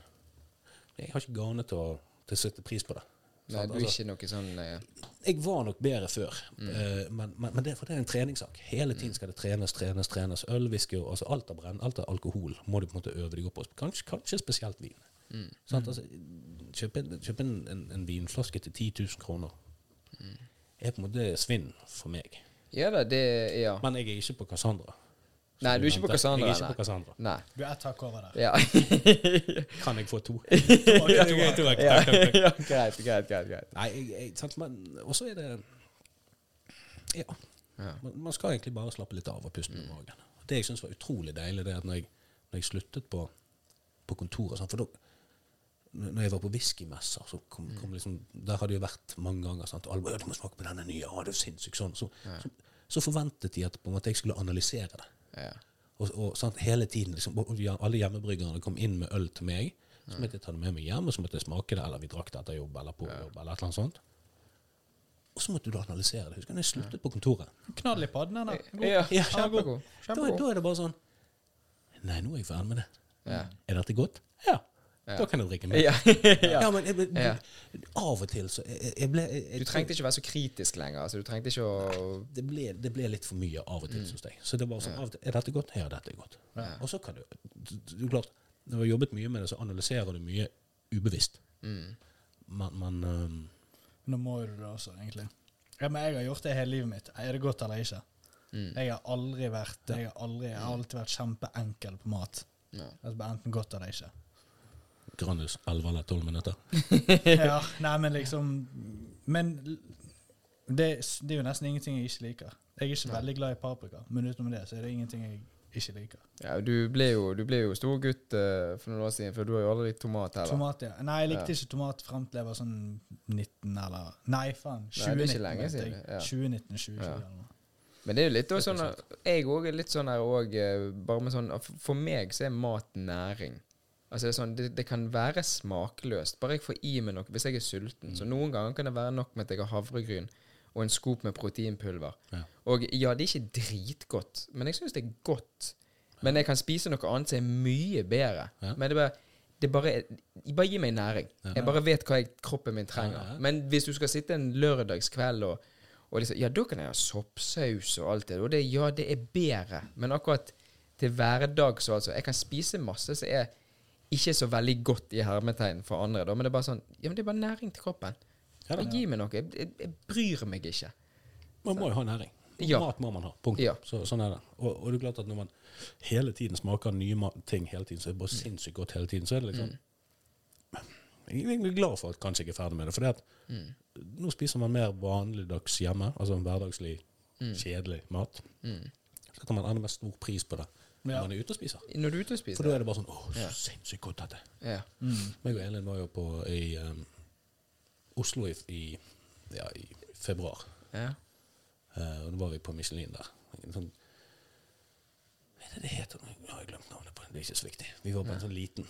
Jeg har ikke gane til å, til å sette pris på det. Nei, du er Altså, ikke noe sånn eh, jeg var nok bedre før, mm. men, men, men det, for det er en treningssak. Hele tiden skal det trenes, trenes, trenes. Øl, whisky og altså alt av brenn, alt av alkohol må du på en måte øve deg opp på. Kanskje, kanskje spesielt vin. Mm. Sant? Altså, kjøp en, kjøp en, en, en vinflaske til 10 000 kroner Mm. Er på en måte svinn for meg. Ja da, det Ja. Men jeg er ikke på Cassandra. Nei, du er ikke på. Cassandra, Jeg er ikke nei. på Cassandra. Nei. Du er ett hakk over der. Ja. *laughs* Kan jeg få to? Greit, greit, greit. Nei, jeg, jeg, sant, men Og så er det Ja. Ja. Man, man skal egentlig bare slappe litt av og puste med magen. Det jeg syns var utrolig deilig, det er at når jeg, når jeg sluttet på, på kontoret sant, For da når jeg var på whiskymesser, så kom, kom liksom, der hadde jeg vært mange ganger. Sant, og alle bare, ja, 'Du må smake på denne nye.' Ja, det er sinnssykt sånn. Så, så, så forventet de at på en måte jeg skulle analysere det. Ja. Og, og sant, hele tiden liksom, og Alle hjemmebryggerne kom inn med øl til meg. Så måtte jeg ta det med meg hjem, og så måtte jeg smake det, eller vi drakk det etter jobb eller på jobb. eller et eller annet sånt. Og så måtte du analysere det. Husker du jeg sluttet på kontoret? Knall i padden, den der. God. Ja, Ja, kjempegod. Da, da er det bare sånn Nei, nå er jeg ferdig med det. Ja. Er dette godt? Ja. Ja. Da kan jeg drikke mer. Ja. *laughs* Ja, ja. men jeg, jeg, Ja. av og til så jeg, jeg ble jeg, jeg, Du trengte ikke være så kritisk lenger. Altså, du trengte ikke å det ble, det ble litt for mye av og til mm. syns jeg. Så det var sånn, av og til, Er dette godt? Ja, dette er godt. Og så kan du du, du klart, Når du har jobbet mye med det, så analyserer du mye ubevisst. mm. Men, men um, Nå må du det også, egentlig. Ja, men jeg har gjort det hele livet mitt. Er det godt eller ikke? Mm. Jeg har aldri vært Jeg har, aldri, jeg har alltid vært kjempeenkel på mat. Ja. Altså Enten godt eller ikke. Grandis 11 eller 12 minutter. *laughs* ja, *laughs* nei, men liksom Men det, det er jo nesten ingenting jeg ikke liker. Jeg er ikke Nei. veldig glad i paprika, men utenom det så er det ingenting jeg ikke liker. Ja, du ble jo, du ble jo stor gutt uh, for noen år siden, for du har jo aldri likt tomat heller. Tomat, ja. Nei, jeg likte Ja. ikke tomat frem til jeg var sånn 19 eller Nei, faen. Nei, det er 2019. ikke lenge siden, ja. 2019, 2020 Ja. eller noe. Men det er jo litt sånn Jeg òg er litt sånn her òg, bare med sånn For meg så er mat næring. Altså det, sånn, det, det kan være smakløst, bare jeg får i meg noe hvis jeg er sulten. Mm. Så noen ganger kan det være nok med at jeg har havregryn og en skop med proteinpulver. Ja. Og ja, det er ikke dritgodt, men jeg syns det er godt. Men jeg kan spise noe annet som er mye bedre. Ja. Men det bare det bare, bare gi meg næring. Ja. Jeg bare vet hva jeg, kroppen min trenger. Men hvis du skal sitte en lørdagskveld og, og liksom, Ja, da kan jeg ha soppsaus og alt det. Og det, ja, det er bedre. Men akkurat til hverdags altså Jeg kan spise masse som er ikke så veldig godt i hermetegn for andre, da, men det er bare sånn Ja, men det er bare næring til kroppen. Ja. Gi meg noe. Jeg, jeg, jeg bryr meg ikke. Man må jo ha næring. Ja. Mat må man ha. Punktum. Ja. Så, sånn er det. Og, og det er klart at når man hele tiden smaker nye ting hele tiden, så er det bare sinnssykt godt hele tiden, så er det liksom Jeg er egentlig glad for at kanskje jeg er ferdig med det. For mm. nå spiser man mer vanligdags hjemme, altså en hverdagslig, kjedelig mat. Mm. Så kan man enda mer stor pris på det når man er ute og spiser. Når du er ute og spiser For da er det bare sånn Å, så Ja. sinnssykt godt dette. Ja. Meg og Elin var jo på i um, Oslo i, i, ja, i februar. ja. Uh, og da var vi på Michelin der. En sånn Hva er det det heter? nå? Jeg har glemt navnet på det. Det er ikke så viktig. Vi var på en sånn liten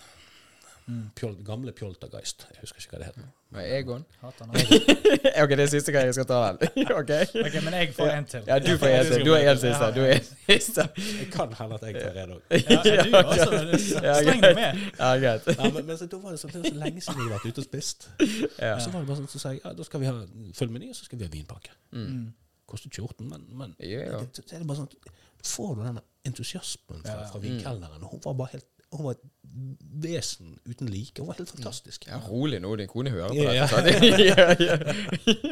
Pjol, gamle Pjoltergeist. Jeg husker ikke hva det heter. Og Egon? Hater *laughs* ok, det er siste gang jeg skal ta den. *laughs* ok? Ok, men jeg får en til. Ja, du får en til. Du er en siste. Du er en siste. Jeg kan hende at jeg tar en òg. *laughs* Ja, du også. Sleng det med. Ja, greit. Ja, men, men så, da var det, så, det var så lenge siden jeg har vært ute og spist. Ja. Så var det bare sånn, så sa jeg ja, da skal vi ha full meny, og så skal vi ha vinpakke. Mm. Kostet 14, men, men yeah. ja. Det, så er det bare sånn Får du den entusiasmen fra, Ja. fra vinkelneren? Hun var bare helt Hun var et vesen uten like. Hun var helt fantastisk. Ja, rolig nå, din kone hører på Ja. dette. sant? *laughs* ja, ja.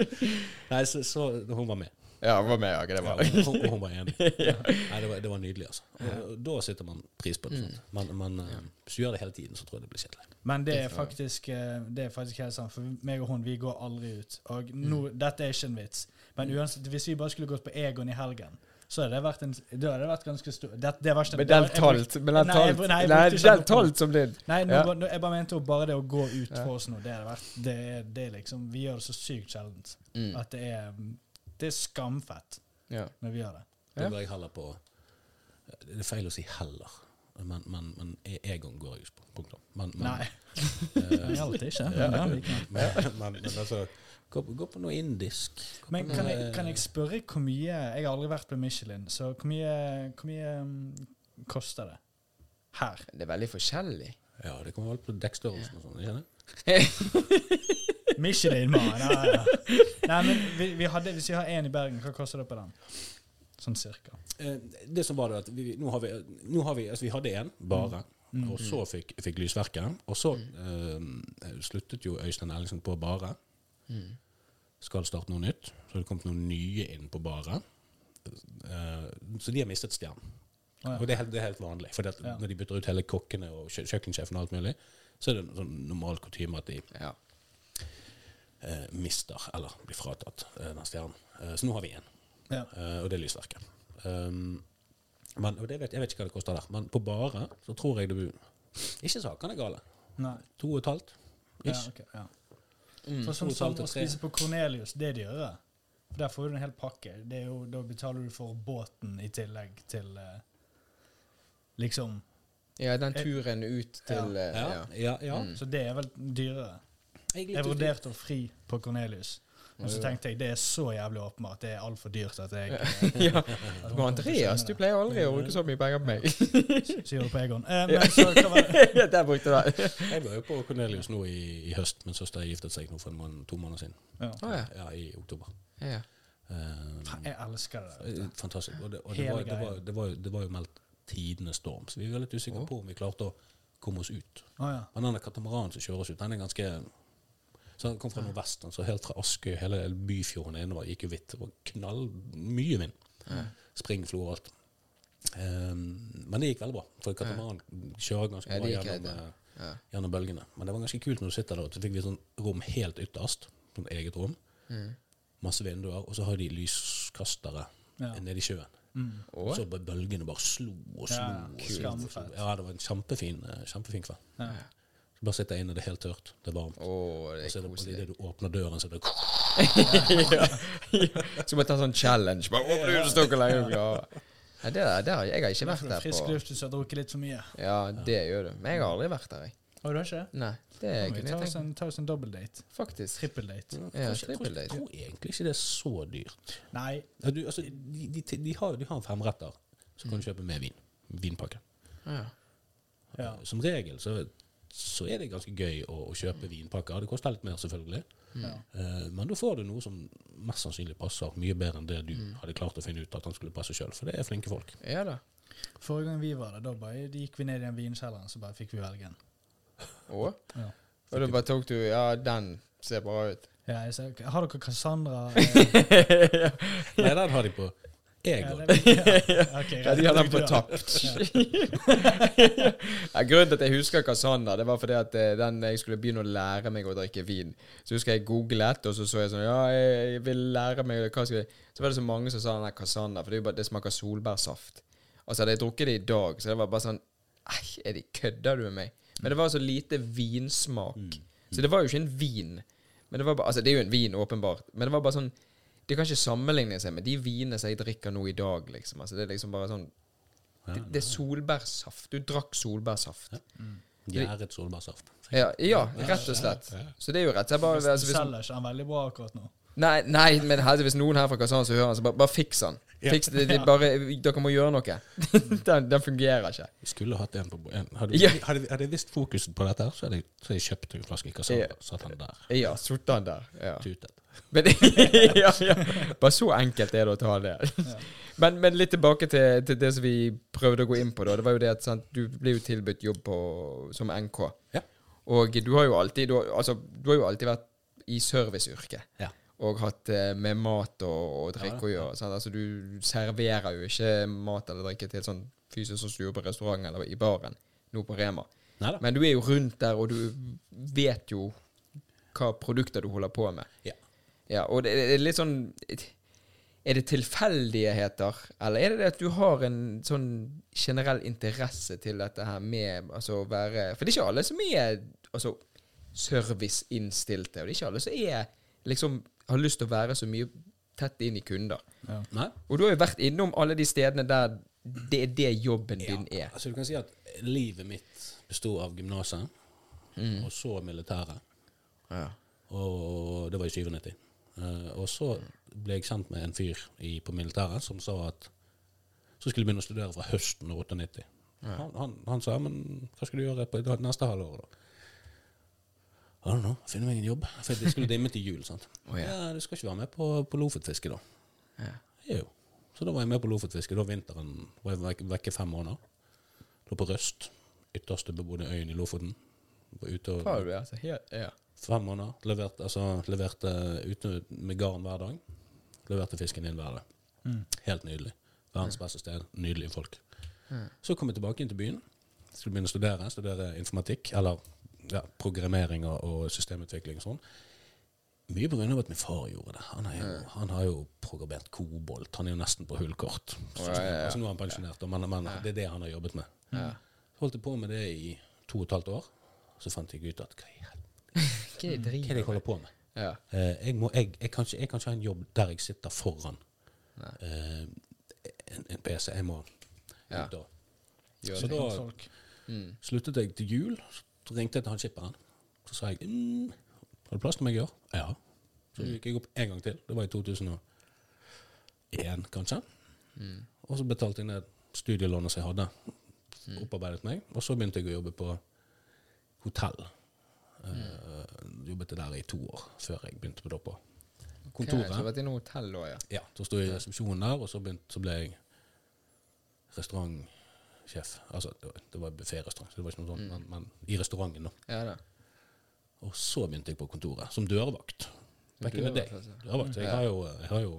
*laughs* Nei, så, så hun var med. ja, hun var med. Okay, det var ja, hun, hun var enig. *laughs* Nei, det var, det var nydelig, altså. Og Da setter man pris på det. Mm. sånt. Men, men eh, hvis du gjør det hele tiden, så tror jeg det blir kjedelig. Men det er faktisk eh, Det er faktisk helt sant, for meg og hun vi går aldri ut. Og nå, Mm. Dette er ikke en vits, men uansett, hvis vi bare skulle gått på Egon i helgen, så hadde det vært, en, da hadde det vært ganske stor det, det var ikke, det var- talt Nei, jeg talt nei, Nei, den talt som din. Nei, nå, Ja. nå, jeg bare mente jo bare det å gå ut Ja. for oss nå, det hadde vært det, det liksom Vi gjør det så sykt sjeldent Mm. at det er Det er skamfett Ja. når vi gjør det. Det går jeg heller på Det er feil å si heller, men, men, men e- Egon går jeg ikke på. Punktum. Men, men, Nei, Uh, i alt ikke. Ja. Men, men, men, men altså gå, på- gå på noe indisk. Gå på Men noe, kan jeg, kan jeg spørre hvor mye Jeg har aldri vært på Michelin, så hvor mye, hvor mye um, koster det her? Det er veldig forskjellig. Ja, det kommer vel på dekkstørrelsen og sånn. ikke sant? *laughs* Michelin, mann. Ja, ja. Nei, men vi, vi hadde, hvis vi har én i Bergen, hva koster det på den? Sånn cirka. Eh, det som var det at vi, nå har vi, nå har vi, altså vi hadde en bare, Og så fikk, fikk Lysverket. Og så eh, sluttet jo Øystein Ellingsen på Bare. Skal starte noe nytt. Så har det kommet noen nye inn på Bare. Eh, så de har mistet stjernen. Ja. Og det er helt, det er helt vanlig. For det Ja. når de bytter ut hele kokkene og kjø kjøkkensjefen og alt mulig, så er det en sånn normal kutyme at de Ja. eh, mister, eller blir fratatt, eh, den stjernen. Eh, så nå har vi én, Ja. eh, og det er Lysverket. Um, men, og det vet, jeg vet ikke hva det koster der, men på Bare så tror jeg du Ikke sakene er gale. Nei. To og et halvt? Ja, Ish. ok, ja. Mm. For sånn som å spise på Cornelius, det er dyrere. For Der får du en hel pakke. Det er jo, da betaler du for båten i tillegg til eh, liksom ja, den turen ut til eh, Ja. ja. ja, ja. Mm. Så det er vel dyrere. Jeg, Jeg vurderte å fri på Cornelius, men så tenkte jeg det er så jævlig åpenbart. Det er altfor dyrt at jeg ja. *laughs* hun Men Andreas, du pleier aldri å bruke så mye penger på meg. *laughs* Sier det på Egon. Eh, men så hva var det? *laughs* Der brukte du det. Jeg var jo på Cornelius nå i, i høst. Min søster giftet seg nå for en måned, to måneder siden. Ja. Ah, ja. Ja, I oktober. ja. Um, Jeg elsker det. Eh, Fantastisk. Og, det, og det, var, det, var, det, var, det var jo meldt tidenes storm, så vi var litt usikre på om vi klarte å komme oss ut. Ah, ja. Men denne katamaranen som kjører oss ut, den er ganske så Den kom fra nordvesten, så helt fra Askøy, hele Byfjorden innover gikk jo hvitt. Det var knall mye vind. Ja. Springflo og alt. Um, men det gikk veldig bra, for katamaran kjører ganske Ja, bra det gjennom, eh, Ja. gjennom bølgene. Men det var ganske kult når du sitter der, så fikk vi et sånn rom helt ytterst. Sånn eget rom. Mm. Masse vinduer, og så har de lyskastere Ja. nede i sjøen. Mm. Så bølgene bare slo og slo. Ja, og slo. Ja, det var en kjempefin, eh, kjempefin kveld. Ja. Så bare sitte inne, det er helt tørt, det er varmt. Og det så er er det, og koselig. idet du åpner døren, så er det ja. Så må jeg ta en sånn challenge. Bare åpne ut og stå hvor lenge du klarer. Ja, det der, der, jeg har ikke vært der Frisk på luft hvis du har drukket litt for mye. Ja, det gjør du. Men jeg har aldri vært der, jeg. Å, du har ikke? Nei, det er ikke vi kunne ta oss en, ta date. en Triple Faktisk. Trippeldate. Ja, triple jeg, tror, jeg tror egentlig ikke det er så dyrt. Nei, Ja, du, altså, de, de, de, har, de har en femretter, så kan du kjøpe med vin. Vinpakke. Ja. ja. Som regel så, så er det ganske gøy å, å kjøpe vinpakker. Det koster litt mer, selvfølgelig. ja. uh, men da får du noe som mest sannsynlig passer mye bedre enn det du hadde klart å finne ut at han skulle passe sjøl. For det er flinke folk. ja da. Forrige gang vi var der, da bare gikk vi ned i den vinkjelleren, så bare fikk vi velge en. Å? Ja. Og da bare tok du Ja, den ser bra ut. Ja, jeg sa, har dere Cassandra? *laughs* Eh, Nei, den har de på Egon. det, *laughs* ja. De hadde den på Ja. tapt. *laughs* ja, grunnen til at jeg husker Cassandra, det var fordi at eh, den, jeg skulle begynne å lære meg å drikke vin. Så husker jeg googlet, og så så jeg sånn Ja, jeg vil lære meg hva skal jeg Så var det så mange som sa den der Cassandra, for det, er jo bare, det smaker solbærsaft. Og så hadde jeg drukket det i dag, så det var bare sånn Ei, er de kødder du med meg? Men det var så lite vinsmak. Så det var jo ikke en vin. Men det var bare Altså, det er jo en vin, åpenbart, men det var bare sånn Det kan ikke sammenligne seg med de vinene som jeg drikker nå i dag, liksom. Altså, det er liksom bare sånn det, det er solbærsaft. Du drakk solbærsaft. Gjæret solbærsaft. Ja, ja, rett og slett. Så det er jo rett. Så jeg bare, altså, hvis, selger ikke den veldig bra akkurat nå. nei, nei, men heldigvis hvis noen her fra Kassan, som hører den, så bare, bare fiks den. Fiks det, det, bare, dere må gjøre noe. *laughs* den, den fungerer ikke. Vi skulle hatt en på en. Hadde, Ja. hadde, hadde jeg visst fokuset på dette, her, så hadde jeg, så hadde jeg kjøpt en flaske Cassandra. Ja. Satt den der. Ja, satt den der. Ja. Tutet. Men, *laughs* ja, ja. Bare så enkelt er det å ta det. Men, men litt tilbake til, til det som vi prøvde å gå inn på. da Det var jo det at sant, Du ble jo tilbudt jobb på, som NK. Ja. Og du har alltid du, har- altså, du har jo alltid vært i serviceyrket. Ja. Og hatt eh, med mat og, og drikke å gjøre. Sant? Altså, du serverer jo ikke mat eller drikke til sånn fysisk som du gjør på restaurant eller i baren. Nå på Rema. Neida. Men du er jo rundt der, og du vet jo hva produkter du holder på med. Ja. Ja, og det det er litt sånn Er det tilfeldigheter, eller er det det at du har en sånn generell interesse til dette her med altså å være For det er ikke alle som er altså serviceinnstilte, og det er ikke alle som er liksom har lyst til å være så mye tett inn i kunder. Ja. Og du har jo vært innom alle de stedene der det er det jobben din er. Altså du kan si at livet mitt bestod av gymnaset, Mm. og så militæret. Ja. Og det var i 97. Eh, og så ble jeg kjent med en fyr i, på militæret som sa at så skulle jeg begynne å studere fra høsten 98. Han, han, han sa men hva skal du gjøre på neste halvår da? I don't know, finne meg en jobb. For det skulle dimme til jul. sant? *laughs* Oh, ja. ja, du skal ikke være med på, på Lofotfiske, da. Ja. Jo. Så da var jeg med på Lofotfiske. Da vinteren var jeg vek- vekke fem måneder. Lå på Røst. ytterste bebodde øyen i Lofoten. Var ute og Far. Altså, helt, ja. Fem måneder. Leverte, altså, leverte ute med garn hver dag. Leverte fisken inn hver dag. Mm. Helt nydelig. Verdens beste sted. Nydelige folk. Mm. Så kom jeg tilbake inn til byen. Skulle begynne å studere. Studere informatikk, eller ja, programmering og, systemutvikling og sånn. Mye av at min far gjorde det. Han, jo, han har jo programmert kobolt. Han er jo nesten på hullkort. Så, Ja, ja. Altså, nå er han pensjonert, men, men det er det han har jobbet med. Ja. Holdt jeg på med det i to og et halvt år. Så fant jeg ut at hva i helvete Hva er det hva er jeg holder på med? Ja. Uh, jeg, må, jeg, jeg, kan ikke, jeg kan ikke ha en jobb der jeg sitter foran eh, en, en PC. Jeg må Ja. Så da Mm. sluttet jeg til jul. Så ringte jeg til han skipperen. Så sa jeg mm, Har du plass til meg i år? Ja. Så gikk jeg opp en gang til. Det var i 2001, kanskje. Mm. Og så betalte jeg ned studielånet som jeg hadde. Opparbeidet meg. Og så begynte jeg å jobbe på hotell. Eh, jobbet der i to år før jeg begynte på, Doppa. på kontoret. Okay, så du vært innom hotell også, ja. Ja, så sto jeg i resepsjonen der, og så, begynt, så ble jeg restaurantsjef. Altså, det var, bufférestaurant, så det var ikke noe sånt, men, men i restauranten, da. Ja da. Og så begynte jeg på kontoret, som dørvakt. Back in the day. Dørvakt, altså. Dørvakt. Jeg Ja. har jo, jeg har jo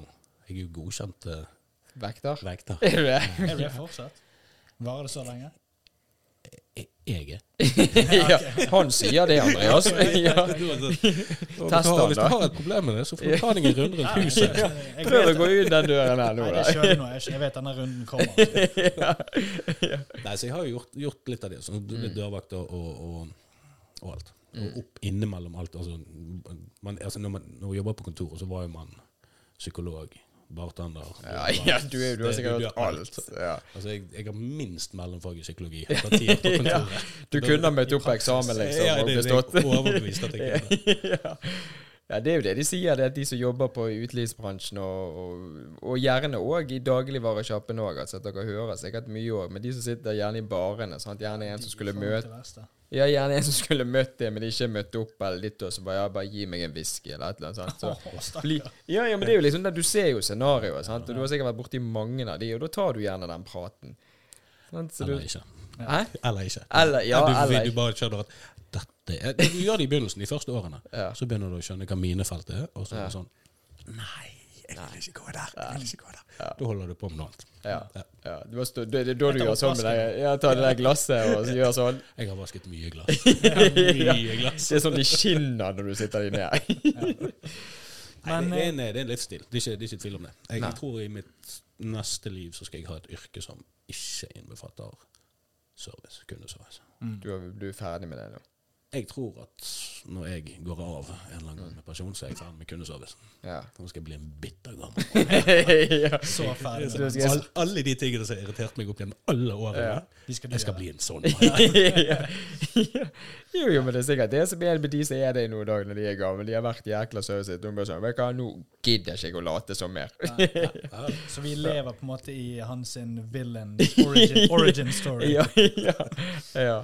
jeg er jo godkjent uh, Vekter? vekter. *laughs* Er du det? Er det fortsatt? Varer det så lenge? Jeg- Jeg er. ja, han sier det, Andreas. ja. Test Hvis du har et problem med det, så får du ta deg en runde rundt huset. Prøv å gå ut den døren her nå, nei, da. det skjønner nå. Jeg, jeg vet denne runden kommer. *laughs* Nei, så jeg har jo gjort, gjort litt av det. Sånn Mm. Dørvakt og, og, og, og alt. Og opp innimellom alt. Altså, man, altså når, man, når man jobber på kontoret, så var jo man psykolog, bartender Ja, *laughs* ja, du, er- du har Det- sikkert du hørt alt. Ja. Altså, jeg, jeg har minst mellomfag i psykologi. *laughs* Kontoret. Du kunne møtt opp på eksamen, liksom, Ja, og det, det bestått. er overbevist at jeg *laughs* kunne. Ja. det er jo det de sier, det at de som jobber på utelivsbransjen, og, og, og gjerne òg i dagligvaresjappen òg, altså at dere hører sikkert mye òg, men de som sitter gjerne i barene, sant? gjerne en som skulle møte. Ja, gjerne en som skulle møtt det, men ikke møtte opp, eller litt, og så bare ja, bare gi meg en whisky, eller et eller annet sånt. Så, ja, ja, men det er jo liksom det, du ser jo scenarioet, sant, og du har sikkert vært borti mange av de, og da tar du gjerne den praten. Sant? Så du, Eller ikke. Hæ? Eller ikke. Eller, ja, du, eller du bare kjører at dette er, Du gjør det i begynnelsen, de første årene. Ja. Så begynner du å skjønne hva minefeltet er, og så er det sånn Nei, jeg vil ikke gå der. Jeg vil ikke gå der. Da holder du på med noe annet. Ja. Ja. ja. Du stå, det, er da du gjør sånn med det. Ja, ta det der glasset og så gjør sånn. Jeg har vasket mye glass. *laughs* Mye glass. Det er sånn de skinner når du sitter de ned. *laughs* Nei, Men, det, er en, det er en livsstil. Det er ikke, det er ikke tvil om det. Jeg, Nei. jeg tror i mitt neste liv så skal jeg ha et yrke som ikke innbefatter service. Kundeservice. Du er, du er ferdig med det nå. Jeg tror at når jeg går av en eller annen gang med pensjon, så er jeg ferdig med kundeservice. Ja. Nå skal jeg bli en bitter gammel. *laughs* ja. Så ferdig. Så All, alle de tingene som har irritert meg opp gjennom alle årene, Ja. De skal jeg skal bli en sånn *laughs* ja. ja. *laughs* Jo, jo, men det er sikkert det som er med de som er det i noen dager når de er gamle. De har vært jækla søte. De bare sånn Vet du hva, nå gidder ikke jeg å late som mer. Ja, Så vi lever på en måte i hans sin villain origin, origin story. ja, ja, ja.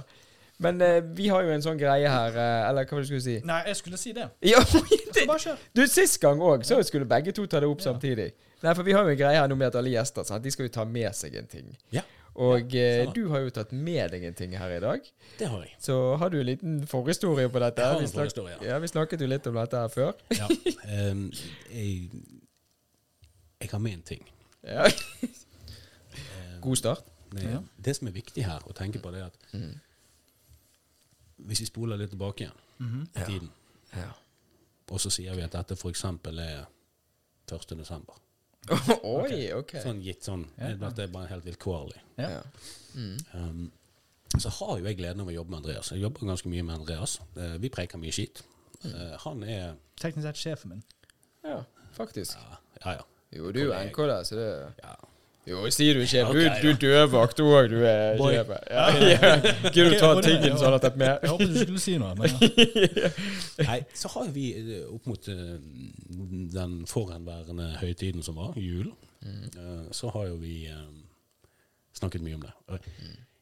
Men eh, vi har jo en sånn greie her, eh, eller hva var det du skulle si? Nei, jeg skulle si det. *laughs* Ja, Så det, bare kjør. du, Sist gang òg så skulle begge to ta det opp Ja. samtidig. Nei, for vi har jo en greie her nå med at alle gjester sant? De skal jo ta med seg en ting. Ja, Og eh, stemmer. du har jo tatt med deg en ting her i dag. det har jeg. Så har du en liten forhistorie på dette? Jeg har Vi en snak- forhistorie, ja. ja. Vi snakket jo litt om dette her før. Ja. *laughs* Em, jeg, jeg har med en ting. Ja. God start. det, det som er viktig her å tenke på, det er at Mm. Hvis vi spoler litt tilbake igjen Mhm. i Ja. tiden, Ja. og så sier vi at dette f.eks. er 1. desember. *laughs* Oi, ok. Sånn gitt sånn. Ja. Dette er bare helt vilkårlig. Ja. Ja. Mm. Um, så har jo jeg gleden av å jobbe med Andreas. Jeg jobber ganske mye med Andreas. Uh, vi preker mye skit. Uh, han er Teknisk sett sjefen min. ja, faktisk. Ja, ja. ja. Jo, du er jo NK der, så det ja. Jo, sier du sjef. Du, Ok, du er dørvakt òg, du er sjef. Ja, ja. *laughs* Gidder du ta tingen at det er med? Jeg håpet du skulle si noe, ja. *laughs* Nei, så har vi eh, opp mot eh, den forhenværende høytiden som var, jul, mm. så har jo vi eh, snakket mye om det.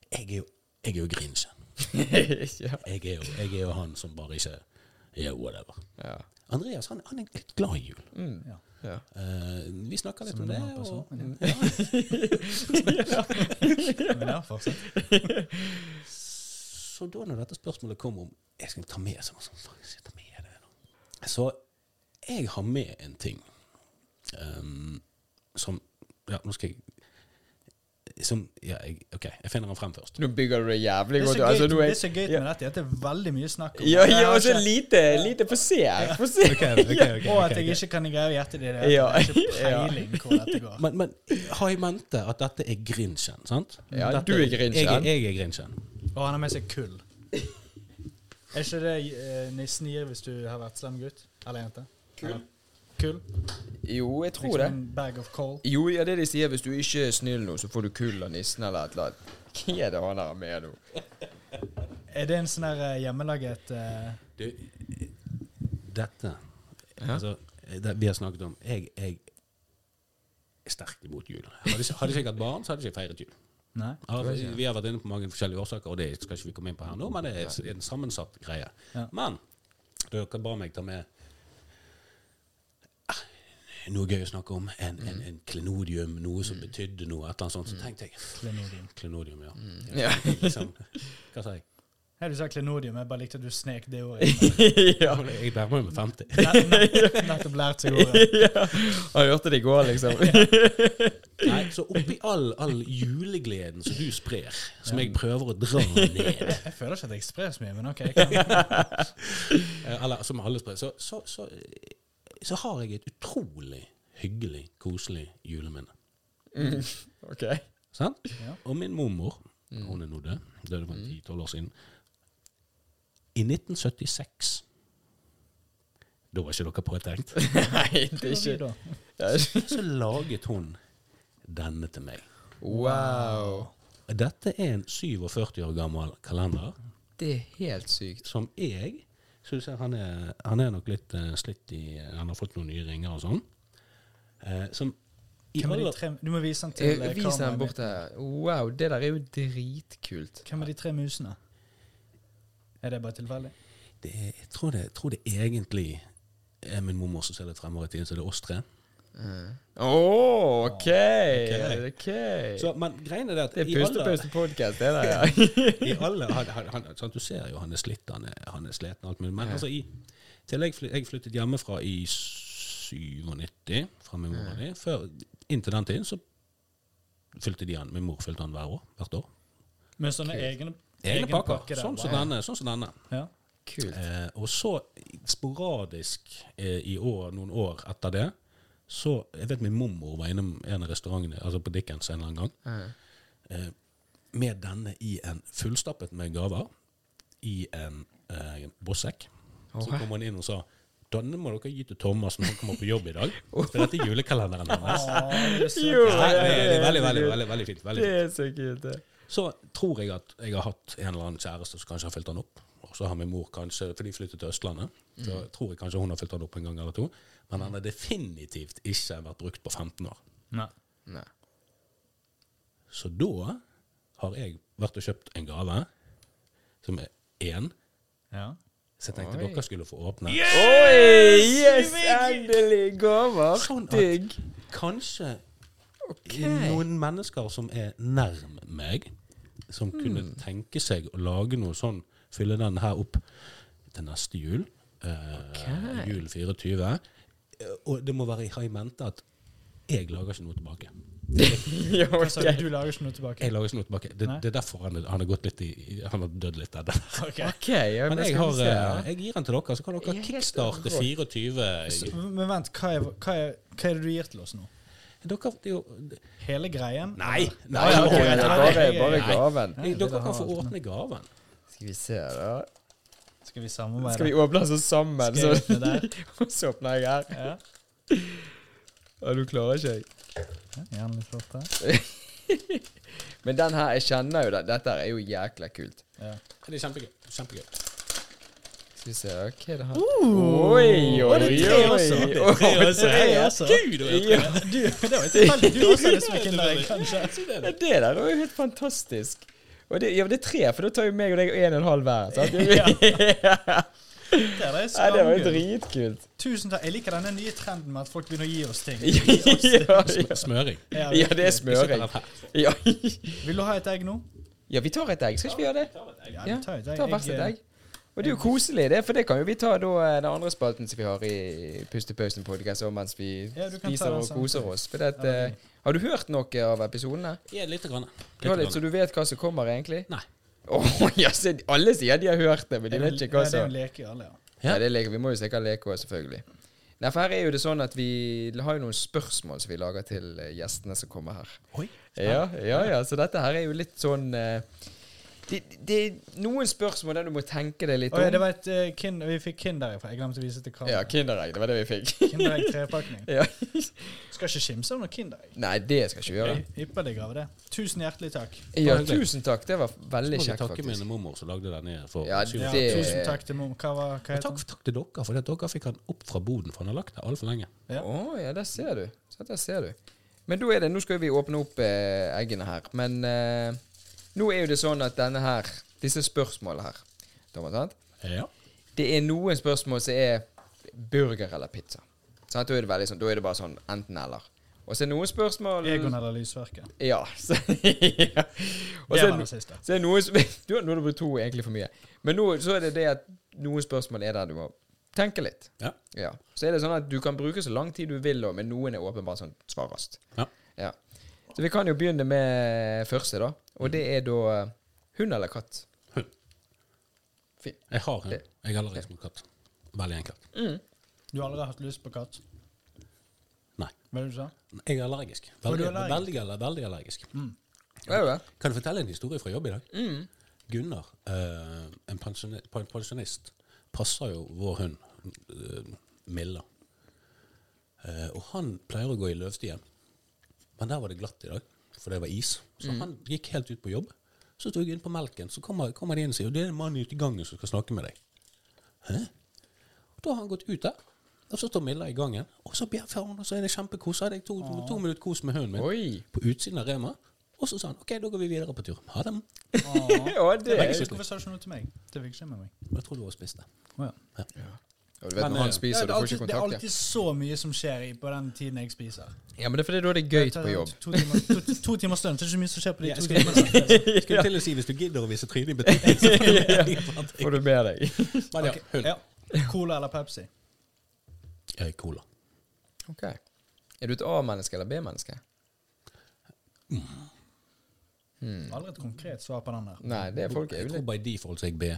Jeg er jo, jeg er jo grinchen. *laughs* Jeg er jo, jeg er jo han som bare ikke Ja, whatever. Andreas han, han er litt glad i jul. Mm. Ja. Ja. Uh, vi snakker litt Som om det. Og, men ja. *laughs* Men ja, fortsett. *laughs* så da når dette spørsmålet kom om jeg skal ta med så var sånn, jeg ta med det nå? Så jeg har med en ting um, som Ja, nå skal jeg som, ja, jeg, OK, jeg finner den frem først. Nå bygger du det jævlig Det er godt. så Altså, det er er så gøy med dette at det er veldig mye snakk om Ja, ja, og så lite, lite Få se. Få se. Okay, okay, okay, *laughs* Og at jeg ikke kan greie å gjette det. det. Ja. Jeg har ikke *laughs* peiling hvor dette går. Men, men ha i mente at dette er Grinchen, sant? Ja, dette, du er Grinchen. Jeg, jeg er Grinchen. Og han har med seg kull. Er ikke det uh, nissen gir hvis du har vært slem gutt? Eller jente? Kull? Kull? Jo, jeg tror Liksom det. en bag of coal? Jo, ja, det de sier. Hvis du ikke er snill nå, så får du kull av nissen eller et eller annet. Hva er det han har med nå? Er det en sånn der eh, hjemmelaget uh... Du, dette Ja. altså, det, Vi har snakket om Jeg, jeg er sterkt imot jul. Hadde jeg hadde ikke jeg hatt barn, så hadde jeg ikke feiret jul. Nei? altså, vi- har vært inne på mange forskjellige årsaker, og det skal ikke vi komme inn på her nå, men det er en sammensatt greie. Ja. Men dere ba meg ta med noe gøy å snakke om. En, en, en klenodium, noe som betydde noe. Et eller annet sånt. Så tenkte jeg Klenodium. Klenodium, ja. Ja. *laughs* Liksom, hva sa jeg? Ja, du sa klenodium, jeg bare likte at du snek det ordet. *laughs* ja. Jeg nærmer meg 50. Nett- nett- Nettopp lært seg ordet. *laughs* ja. Han hørte det i går, liksom. Nei, så oppi all, all julegleden som du sprer, som jeg prøver å dra ned Jeg føler ikke at jeg sprer så mye, men OK. Jeg kan. Eller som alle sprer, så, så, så, så har jeg et utrolig hyggelig, koselig juleminne. Mm. OK. Sant? Ja. Og min mormor, Mm. hun er nå død, døde for 10-12 år siden. I 1976 Da var ikke dere påtenkt. *laughs* Nei, det er ikke? *laughs* Så laget hun denne til meg. Wow. Dette er en 47 år gammel kalender Det er helt sykt. som jeg synes ser, han er, han er nok litt uh, slitt i Han har fått noen nye ringer og sånn. Uh, som i Hvem er de alle tre, du må vise den til Eh, eh, Vis den kameraet bort her. Wow, det der er jo dritkult. Hvem er de tre musene? Er det bare tilfeldig? jeg, tror det, tror det egentlig er min mormor som ser litt fremover i tiden, så det er oss tre. Å, OK! OK. Så, men greien er det at Det er Pustepause-podkast, det der, *laughs* ja. i alle han, han, han, sant, Du ser jo han er slitt, han er, han er sliten og alt mulig. Men Ja. altså, i, til jeg, fly, jeg flyttet hjemmefra i 97 fra min mor og de, før, inntil den tiden så fylte de han. Min mor fylte han hver år, hvert år. Med sånne egne, Egne pakker. pakker Sånn som denne. Sånn som denne. Ja. Kult. Eh, og så sporadisk eh, i år, noen år etter det, så Jeg vet min mormor var innom en av restaurantene, altså på Dickens en eller annen gang, Mm. eh, med denne i en fullstappet med gaver, i en eh, bossekk. Så kom hun inn og sa denne må dere gi til Thomas når han kommer på jobb i dag. *laughs* For dette er julekalenderen hans. Det er så kult. Veldig, veldig, veldig, veldig fint. Veldig Det er så kult, det. Så tror jeg at jeg har hatt en eller annen kjæreste som kanskje har fylt den opp. Og så har min mor kanskje, for de flyttet til Østlandet, så tror jeg kanskje hun har fylt den opp en gang eller to. Men den har definitivt ikke vært brukt på 15 år. Nei. Nei. Så da har jeg vært og kjøpt en gave som er én. Ja. Så jeg tenkte Oi. dere skulle få åpne. Oi! Yes, endelig gaver! Sånn at Digg. kanskje okay. noen mennesker som er nærm meg, som kunne Hmm. tenke seg å lage noe sånn, fylle den her opp til neste jul, Okay. Jul 24. Eh, Og det må være i high mente at jeg lager ikke noe tilbake. *laughs* ja, okay. du? lager ikke noe tilbake? Jeg lager ikke noe tilbake. Det, det er derfor han, han har gått litt i, han har dødd litt der. Okay. *laughs* okay Ok, ja, Men men jeg, har, se, ja. eh, jeg gir den til dere, så kan dere Jeg er kickstarte 24 Så, men vent, hva er, hva, er, hva er det du gir til oss nå? Dere, det er jo, Hele greien? Nei! nei, nei, ja, ok, Oi, greit. det Nei, bare, bare gaven. Nei, Dere kan få åpne gaven. Skal vi se, da. Skal vi samarbeide? Skal vi åpne oss sammen? Skal jeg Så, åpne der? *laughs* så åpner jeg her. Ja. Ja, du klarer ikke jeg. Ja, Gjerne litt flottere. *laughs* Men den her, jeg kjenner jo det. Dette er jo jækla kult. Ja. Det er kjempegøy. kjempegøy. Skal vi se, hva er det her? Oi, oi, oi! det er tre også. Det er tre også. tre. Tre også. Gud, det Ja. Du, det var jo tilfeldig. Du også hadde som en kinderegg, kanskje. Det der var jo helt fantastisk. Og det, ja, det er tre, for da tar jo meg og deg en og en halv hver. Sant? *laughs* Ja. Det Nei, det var jo dritkult. Tusen takk. Jeg liker denne nye trenden med at folk begynner å gi oss ting. *laughs* ja, ja. Smøring. ja, det er smøring. Vil du ha et egg nå? Ja, vi tar et egg. Skal ikke vi gjøre det? Ja, vi tar et egg. Ta hvert et eh, egg. Og det er jo koselig, det, for det kan jo vi ta da eh, den andre spalten som vi har i Pustepausen podcast mens vi Ja, spiser og koser oss. For det Ja, eh, har du hørt noe av episodene? Ja, litt. grann. Litt, litt, så du vet hva som kommer, egentlig? Nei. Oh, yes, *laughs* alle sier de har hørt det, men de det er vet ikke hva ja, Det er jo leke alle, ja. Ja, det leker, vi må jo sikkert leke også, selvfølgelig. Nei, for her er jo det sånn at vi har jo noen spørsmål som vi lager til eh, gjestene som kommer her. Oi. Ja, ja, ja, så dette her er jo litt sånn eh, det, det er noen spørsmål der du må tenke deg litt Å, ja, det om. var et uh, kind, Vi fikk kinderegg fra Jeg glemte å vise til kamera. Ja, Kinderegg, det var det vi fikk. Kinderegg *laughs* trepakning. ja. Skal ikke skimse av noe Kinderegg. Nei, det skal ikke gjøre. Ypperlig ypper av det. Tusen hjertelig takk. Ja, hyggelig. tusen takk. Det var veldig kjekt Så må vi takke min mormor som lagde denne for Ja, det... Ja, tusen takk til mormor. Hva, var, hva heter takk, takk til dere, for at dere fikk han opp fra boden, for han har lagt det altfor lenge. Ja. Oh, ja, der ser du. Så der ser du. Men da er det, nå skal vi åpne opp eh, eggene her. Men eh, nå er jo det sånn at denne her, disse spørsmålene her Thomas, sant? Ja. Det er noen spørsmål som er burger eller pizza. Sant? Da er det veldig sånn, da er det bare sånn enten-eller. Og så er noen spørsmål Egon eller Lysverket. Ja. *laughs* Så, ja. Og Det var det det siste. så er noen *laughs* du, Nå har du brukt to egentlig for mye. Men nå så er det det at noen spørsmål er der du må tenke litt. Ja. Ja. Så er det sånn at du kan bruke så lang tid du vil, men noen er åpenbart sånn svar raskt. Ja. Ja. Så vi kan jo begynne med første, da. Og det er da eh, hund eller katt. Jeg har en. Jeg har aldri hatt katt. Veldig enkelt. Du har aldri hatt lyst på katt? Nei. Hva er det du sa? Jeg er allergisk. Veldig, er allergisk? veldig, veldig allergisk. Er du det? Kan du fortelle en historie fra jobb i dag? Mm. Gunnar, eh, en pensjoni- pensjonist, passer jo vår hund, eh, Milla. Eh, og han pleier å gå i løvstien. Men der var det glatt i dag, for det var is. Så han gikk helt ut på jobb. Så sto jeg inn på melken, så kommer, kommer de inn og sier det er en mann ute i gangen som skal snakke med deg. Hæ? Og da har han gått ut der. Og så står Milla i gangen, og så bjeffer hun, og så er det kjempekos. Så hadde jeg to, to minutter kos med hunden min Oi. på utsiden av Rema. Og så sa han OK, da går vi videre på tur. Ha det. Åh. *laughs* Ja, det Hvorfor sa du ikke noe til meg? Det fikk ikke med meg. Jeg tror du var spist det. Å, ja. Og du vet Men, når eh, han spiser, Ja, du er får alltid, ikke det er alltid så mye som skjer i, på den tiden jeg spiser. Ja, men det er fordi da er det gøy på jobb. To, timer, to, to timer stund, så er det ikke så mye som skjer på de Ja, to timene. *laughs* Skulle til å si hvis du gidder å vise trynet i butikken, så *laughs* får du med deg. Får du med deg. Men ja, Ok, hund. ja. Cola eller Pepsi? Jeg er cola. Ok. Er du et A-menneske eller B-menneske? Aldri et konkret svar på den der. Nei, det er folk er Jeg tror by default så er jeg B.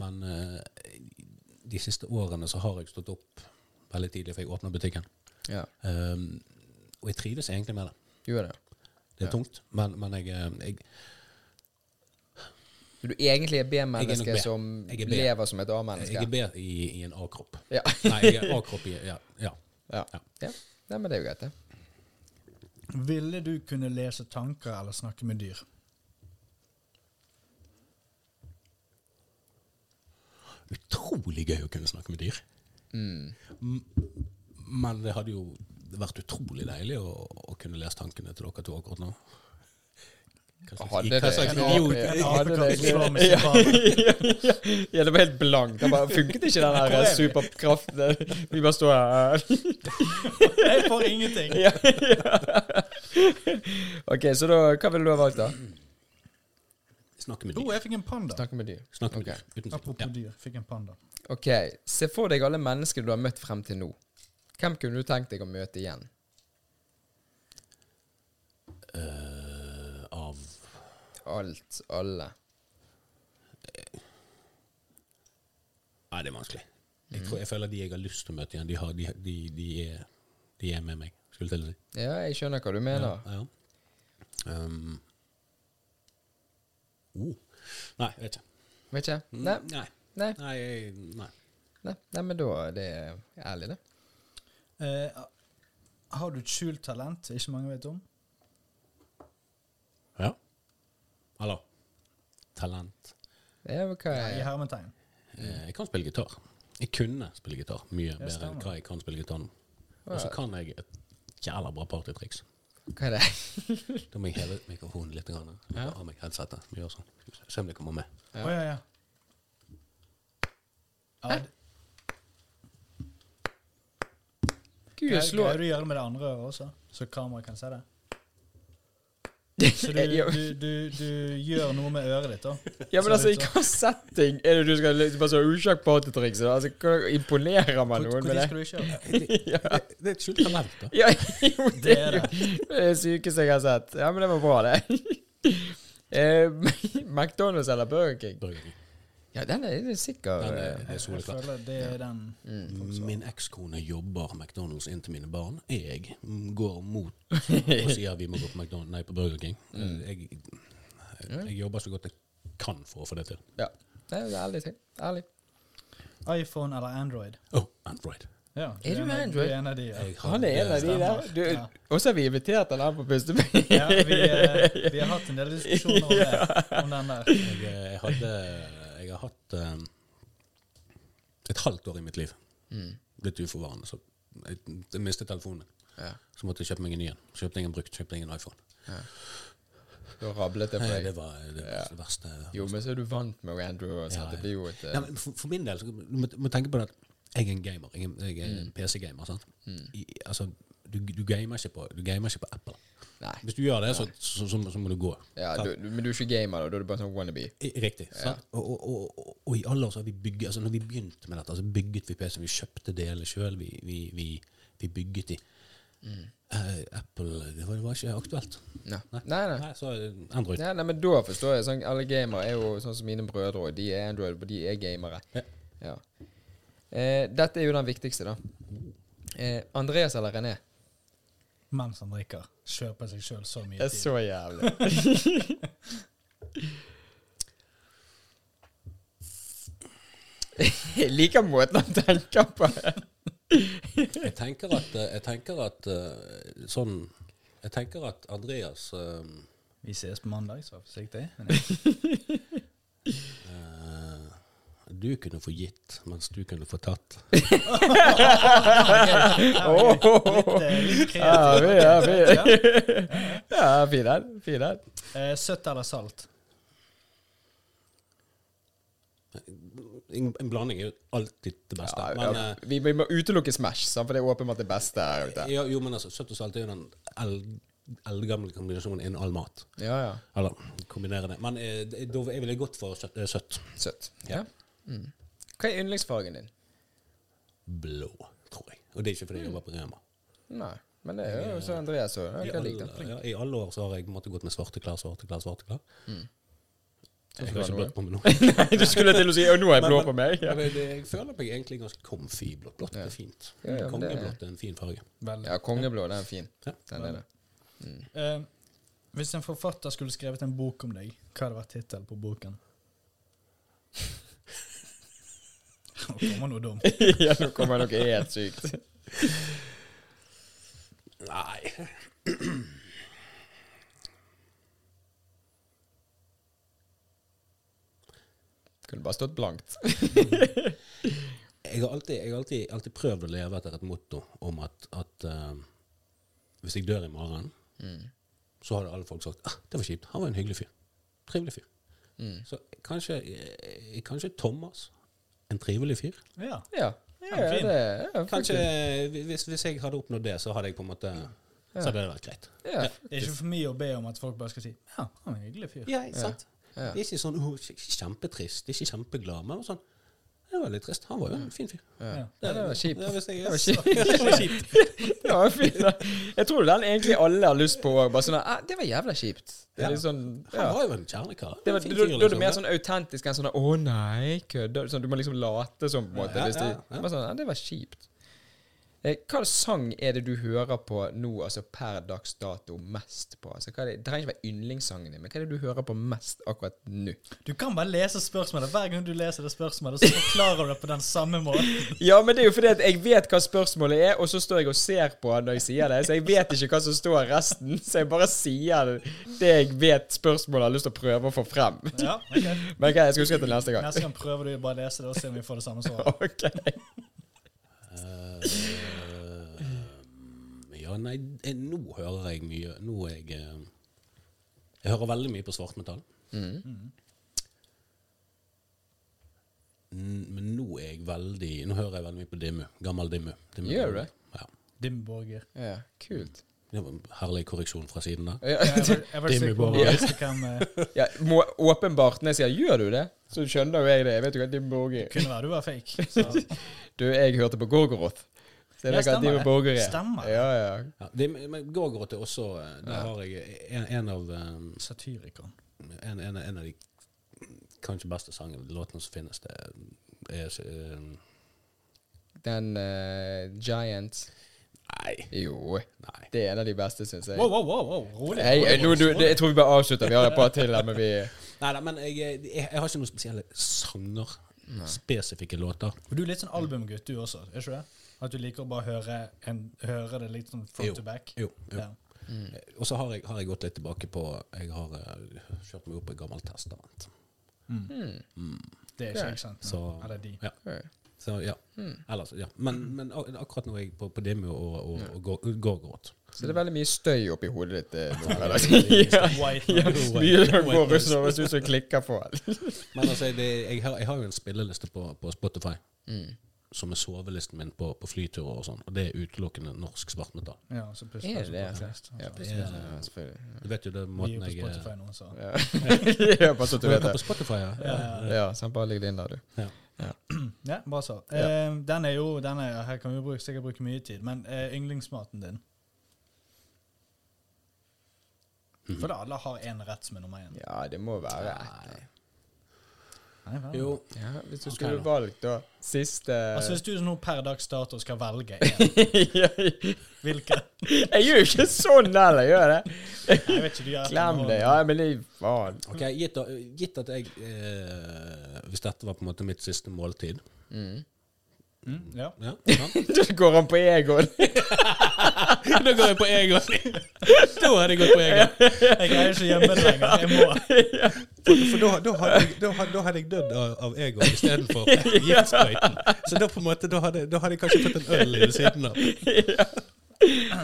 Men eh, de siste årene så har jeg stått opp veldig tidlig, for jeg åpner butikken. Ja, Um, og jeg trives egentlig med det. gjør det. Det er tungt, men, men jeg, eh, jeg du egentlig er B-menneske som er B. lever som et Jeg A-menneske? er B i, i en A-kropp. Ja. Nei, jeg er A-kropp i Ja. ja. ja. Ja. ja. Nei, men det er jo greit, det. Ville du kunne lese tanker eller snakke med dyr? Utrolig gøy å kunne snakke med dyr. Mm. Men det hadde jo vært utrolig deilig å, å kunne lese tankene til dere to akkurat nå. Hva slags- Hadde det Ja, det- var helt blankt. Det bare funket ikke, den er her superkraften. Vi bare står her. Jeg får ingenting. ja, ja. OK, så da Hva ville du ha valgt, da? Snakke med Oh, Jo, jeg fikk en panda. Snakke med dyr. Snakke med okay. dyr. Uten. Apropos Ja. dyr, fikk en panda. OK. Se for deg alle mennesker du har møtt frem til nå. Hvem kunne du tenkt deg å møte igjen? Uh, av Alt. Alle. Nei, det er vanskelig. Jeg, tror, jeg føler de jeg har lyst til å møte igjen, de, har, de, de, de, er, de er med meg, skulle til å si. Ja, jeg skjønner hva du mener. Ja, ja. Um, oh. Nei, vet ikke. Vet ikke? Mm, Nei. Nei. Nei. Nei, jeg- nei. Nei, nei, men da er det ærlig, det. Eh, har du et skjult talent ikke mange vet om? Ja. Eller talent. Ja, er hva I er hermetegn. Eh, Jeg kan spille gitar. Jeg kunne spille gitar mye bedre enn hva jeg kan spille gitar nå. Og så kan jeg et jævla bra partytriks. Hva er det? Da må jeg heve mikrofonen litt. Grann. Ja. Meg headsetet. Vi gjør sånn. Se- om det kommer med. Ja, ja. ja Gud, slå hva er det gjøre gjør med det andre øret også, så kameraet kan se det? Så du, *laughs* du, du, du gjør noe med øret ditt, da. Ja, men altså, i hva setting er det du skal liksom bare så usjakk partytriks? Altså, hva imponerer man noen med det? det? skal du ikke gjøre *laughs* det? ja. Det, det er et skjult talent, da. ja, *laughs* jo, det Det er det. det er det sykeste jeg har sett. Ja, men det var bra, det. eh, McDonald's eller Burger King? Burger King. Ja, den er, det er sikker. Den er, eh, er Jeg soleklar. føler det er den Min ekskone jobber McDonald's inn til mine barn. Jeg går mot *laughs* og sier vi må gå på McDonald's, nei, på Burger King. Jeg, jeg jobber så godt jeg kan for å få det til. Ja. Det er ærlig ting. Ærlig. iPhone eller Android. Oh, Android. Ja, Er du med Android? Er en av de, ja. Han er en av de der. Du, Ja. Og så har vi invitert han her på pustepinn. *laughs* ja vi, eh, vi har hatt en del diskusjoner om, det, om den der. Jeg, eh, jeg hadde Jeg har hatt eh, et halvt år i mitt liv blitt uforvarende. Så jeg, jeg mistet telefonen min. Ja. Så måtte jeg kjøpe meg en ny en. Kjøpte ingen brukt, kjøpte ingen iPhone. Da rablet det for Eh, deg. Det var det, ja. det verste. Jo, men så er du vant med Andrew Ja, ja. Det blir jo et eh, Ja, for, for min del, så du må, må tenke på det at jeg er en gamer. Jeg er, jeg er en PC-gamer. sant? I, altså, du, du, gamer ikke på, du gamer ikke på Apple. Nei. Hvis du gjør det, så, så, så, så må du gå. Ja, du, men du er ikke gamer, da. Da er du bare sånn wannabe. Riktig. sant? Og, og, og, og, i alle år så har vi bygget altså Når vi begynte med dette, så bygget vi PC. Vi kjøpte deler sjøl. Vi, vi, vi, vi bygget de. Mm. Apple det var, det var ikke aktuelt. Nei. Nei, nei. Nei, så eh, Android. Nei, nei, men da forstår jeg. Sånn, alle gamere er jo sånn som mine brødre. De er Android, og de er gamere. Ja. Ja. Eh, dette er jo den viktigste, da. Eh, Andreas eller René? Mens han drikker. Kjøper seg sjøl så mye Det er tid. så jævlig. jeg liker måten han tenker på. Jeg tenker at, eh, jeg tenker at eh, sånn Jeg tenker at Andreas eh, Vi ses på mandag, så forsiktig. *laughs* eh, Du kunne få gitt, mens du kunne få tatt. Litt, *laughs* litt Ja, vi, ja, vi. ja, fin den. Fin den. Eh, søtt eller salt? En, en blanding er jo alltid det beste. Ja, men, ja, eh, vi, vi må utelukke Smash, for det er åpenbart det beste. her ute. ja, jo, men altså, søtt og salt er jo den eld- eldgamle kombinasjonen innen all mat. Ja, ja. Eller kombinere det. Men eh, da er vel det godt for søtt. eh, søtt. Søtt. Ja. Mm. Hva er yndlingsfargen din? Blå, tror jeg. Og det er ikke fordi jeg jobber på Rema. Nei, men det er jo så Andreas òg. I det. ja, I alle år så har jeg måttet gått med svarte klær, svarte klær, svarte klær. Jeg har ikke blått på meg nå. *laughs* Nei, du skulle til å si nå er jeg blå på meg. Ja, Men det, det, jeg føler meg egentlig ganske comfy. Blått, blått er fint. Ja, ja, det- Kongeblått er en fin farge. Veldig. ja kongeblå, den er fin. Ja. Den er det. Eh, hvis en forfatter skulle skrevet en bok om deg, hva hadde vært tittelen på boken? Nå kommer noe dumt. *laughs* ja, nå kommer noe helt sykt. Nei Kunne bare stått blankt. Jeg har alltid, jeg har alltid, alltid prøvd å leve etter et motto om at, at uh, hvis jeg dør i morgen, så hadde alle folk sagt ah, det var kjipt. Han var en hyggelig fyr. Trivelig fyr. Så kanskje, eh, kanskje Thomas en trivelig fyr? Ja. Ja. ja, Ja, det ja, Kanskje hvis, hvis jeg hadde oppnådd det, så hadde jeg på en måte Så hadde det vært greit. Ja. Det er ikke for mye å be om at folk bare skal si Ja, han er en hyggelig fyr. Ja, sant? Ja. Det er ikke sånn oh, kjempetrist, ikke kjempeglad, men sånn Det var litt trist. Han var jo en fin fyr. Ja. Ja. Ja, det var kjipt. Ja, Det var kjipt. *laughs* det var kjipt. Fint. Jeg tror den egentlig alle har lyst på òg. Bare sånn ah, Det var jævla kjipt. Det er Ja. litt sånn Han var jo en kjernekar. Det var, fin da, er det liksom. mer sånn autentisk enn sånn 'Å nei, kødder du?' Sånn, du må liksom late som, på en måte. Ja, ja, ja. Sånn, ah, 'Det var kjipt'. Eh, hva sang er det du hører på nå, altså per dags dato, mest på? Altså, hva er det, det trenger ikke være yndlingssangen din, men hva er det du hører på mest akkurat nå? Du kan bare lese spørsmålet. Hver gang du leser det spørsmålet, så forklarer du det på den samme måten. *laughs* Ja, men det er jo fordi at jeg vet hva spørsmålet er, og så står jeg og ser på når jeg sier det. Så jeg vet ikke hva som står resten, så jeg bare sier det jeg vet spørsmålet har lyst til å prøve å få frem. Ja, okay. *laughs* Men hva, jeg skal huske det til neste gang. Neste gang prøver du bare å lese det og se om vi får det samme svaret. *laughs* Ok. Ja, nei, eh, nå hører jeg mye Nå er jeg eh, Jeg hører veldig mye på svartmetall. Mm. Mm, Men nå er jeg veldig Nå hører jeg veldig mye på Dimmu. Gammel Dimmu. Dimmu Gjør du det? Ja. Dimborger. Ja, kult. Det var en herlig korreksjon fra siden da. Ja, Jeg var, jeg var eh, ja, må, åpenbart, når jeg sier 'gjør du det', så skjønner jo jeg det. Jeg vet jo hva Dim Borger kunne være du var fake. Så. *laughs* Du, jeg hørte på Gorgoroth. Så jeg Ja, stemmer Dim det. Borger er. Stemmer det. Ja, ja. Ja, det, men Gorgoroth er også eh, Der Ja. har jeg en, en av um, Satyrikon. en, en, en av de kanskje beste sangene, låtene som finnes. Det er eh, Den uh, Giant Nei. Jo, Nei. det er en av de beste, syns jeg. Wow, wow, wow, wow. rolig. Hey, rolig, rolig, du, rolig. jeg tror vi bare avslutter. Vi har et par til her, men vi Nei da, men jeg, jeg, jeg har ikke noen spesielle sanger. Spesifikke låter. Og Du er litt sånn albumgutt du også, er ikke det? At du liker å bare høre, en, høre det litt sånn front Jo. to back? Jo. jo. Ja. Mm. Og så har jeg, har jeg gått litt tilbake på Jeg har eh, kjørt meg opp i gammelt testament. Det er ikke jeg sant? Så Eller de. ja. Så, ja. Ellers, ja. Men, men akkurat nå er jeg på, på Dimmu og, og, og går- Gorgoroth Så det er veldig mye støy oppi hodet ditt. eh, *laughs* mye som går og så høres ut som klikker på. Men altså, det, jeg, har, jeg har jo en spilleliste på, på Spotify Mm. Som er sovelisten min på, på flyturer og sånn, og det er utelukkende norsk svartmetall. Ja, så plutselig Er det det? så- Altså? Ja, plutselig, ja, ja, selvfølgelig. Du vet jo det Vi er på Spotify nå, så. Ja, *laughs* ja bare så du vet det. på. Spotify, ja? Ja, ja. Ja, sant, bare ligger det inn der, du. Ja, *clears throat* bra så. Eh, den er jo den er, Her kan vi bruke, sikkert bruke mye tid, men eh, yndlingsmaten din Mm. For alle har én rett som er nummer én. Ja, det må være ett. Nei. Nei, vel. Jo, Ja, hvis du skulle valgt, da Siste Altså Hvis du nå per dags dato skal velge *laughs* én, jeg, hvilken? jeg gjør jo ikke sånn heller, gjør jeg det? Jeg vet ikke, du gjør Glem det. Ja, men det faen. ok, gitt, da- gitt at jeg eh, Hvis dette var på en måte mitt siste måltid Mm. Mm, ja. ja. *laughs* Da går han på Egon. *laughs* Da går jeg på Egon. *laughs* da hadde jeg gått på Egon. Jeg greier ikke hjemme det lenger. Jeg må. For, for da, da, hadde jeg, da, hadde, da hadde jeg dødd av, av Egon istedenfor giftsprøyten. Så da på en måte, da hadde, da hadde jeg kanskje fått en øl i siden av.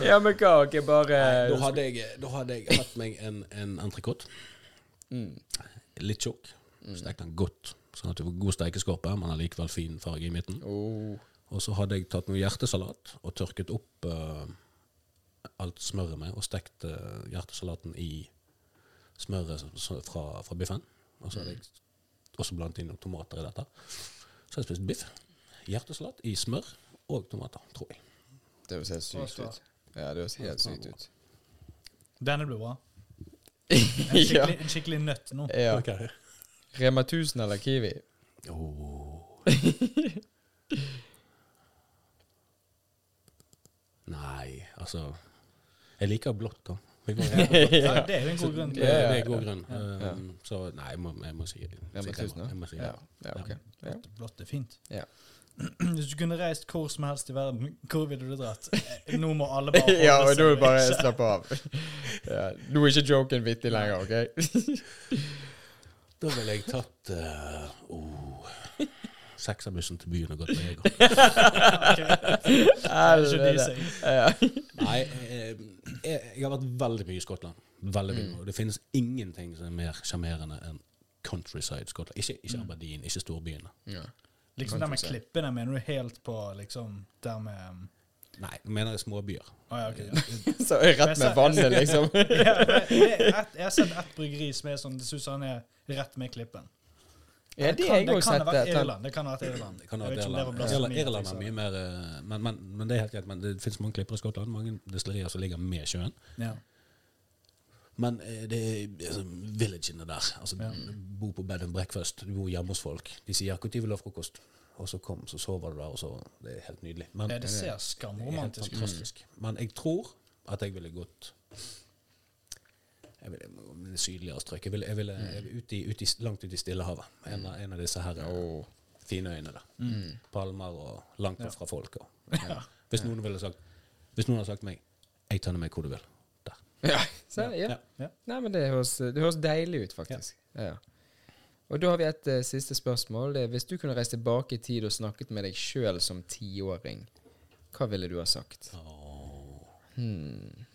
Ja, men hva? Ok, bare Da hadde jeg, da hadde jeg hatt meg en, en entrecôte. mm. Litt tjukk. Stekt den godt, sånn at du får god stekeskorpe, men allikevel fin farge i midten. oh. Og så hadde jeg tatt noe hjertesalat og tørket opp uh, alt smøret med, og stekt eh, hjertesalaten i smøret fra, fra biffen. Og så hadde jeg også blandet inn noen tomater i dette. Så hadde jeg spist biff, hjertesalat i smør og tomater, tror jeg. Det høres helt sykt ut. Ja, det høres helt sykt ut. Denne blir bra. *laughs* En skikkelig, en skikkelig nøtt nå. ja. Ok. Rema 1000 eller Kiwi? Åh. Nei, altså Jeg liker blått, da. Ja, det er en god grunn. Det, er en god grunn. Um, så nei, jeg må, jeg må si Rema 1000, Jeg må si ja. ja, ok. Ja. Blått, er fint. Ja. *clears throat* Hvis du kunne reist hvor som helst i verden, hvor ville du dratt? *laughs* Nå må alle bare ja, holde og nå er det bare slappe av. *laughs* Ja. Nå er ikke joken vittig lenger, OK? *laughs* Da ville jeg tatt uh, oh, sekserbussen til byen og gått med Egon. Nei, eh, jeg, jeg har vært veldig mye i Skottland. Veldig mye. Og det finnes ingenting som er mer sjarmerende enn countryside Skottland. Ikke, ikke Aberdeen, ikke storbyene. Ja. Liksom der med klippene, mener du helt på liksom der med um, Nei, nå mener jeg småbyer. Ah, ja, okay, Ja. *laughs* Så rett med vannet, liksom. *laughs* Ja, jeg, det er jeg har sett ett bryggeri som er sånn Det synes han er rett med klippen. Ja, det kan, det kan vært det. Irland. Det kan ha vært Irland. Det kan ha var Irland. Irland, Irland er mye mer eh, men, men, men det er helt greit. Men det finnes mange klipper i Skottland. Mange destillerier som ligger med sjøen. Ja. Men eh, det er altså, villagene der. Altså, Ja. Bo på bed and breakfast. Du bor hjemme hos folk. De sier 'når vil du ha frokost?' Og så kom, så sover du der, og så Det er helt nydelig. Men Ja, det ser det er helt skamromantisk ut. fantastisk. Men jeg tror at jeg ville gått jeg ville, det er sydligere strøk. Jeg ville, jeg ville, jeg ut i, ut i, langt ut i Stillehavet. En, av- en av disse her og fine øyene der. Mm. Palmer og langt Ja. bort fra folk. Og, *laughs* ja. Hvis noen ville sagt Hvis noen hadde sagt meg 'Jeg tar meg hvor du vil'. Der. Ja, så, ja. Ja. Ja. Nei, men det høres, det høres deilig ut, faktisk. Ja. Og da har vi et uh, siste spørsmål. Det er, hvis du kunne reist tilbake i tid og snakket med deg sjøl som tiåring, hva ville du ha sagt? Oh. Hmm.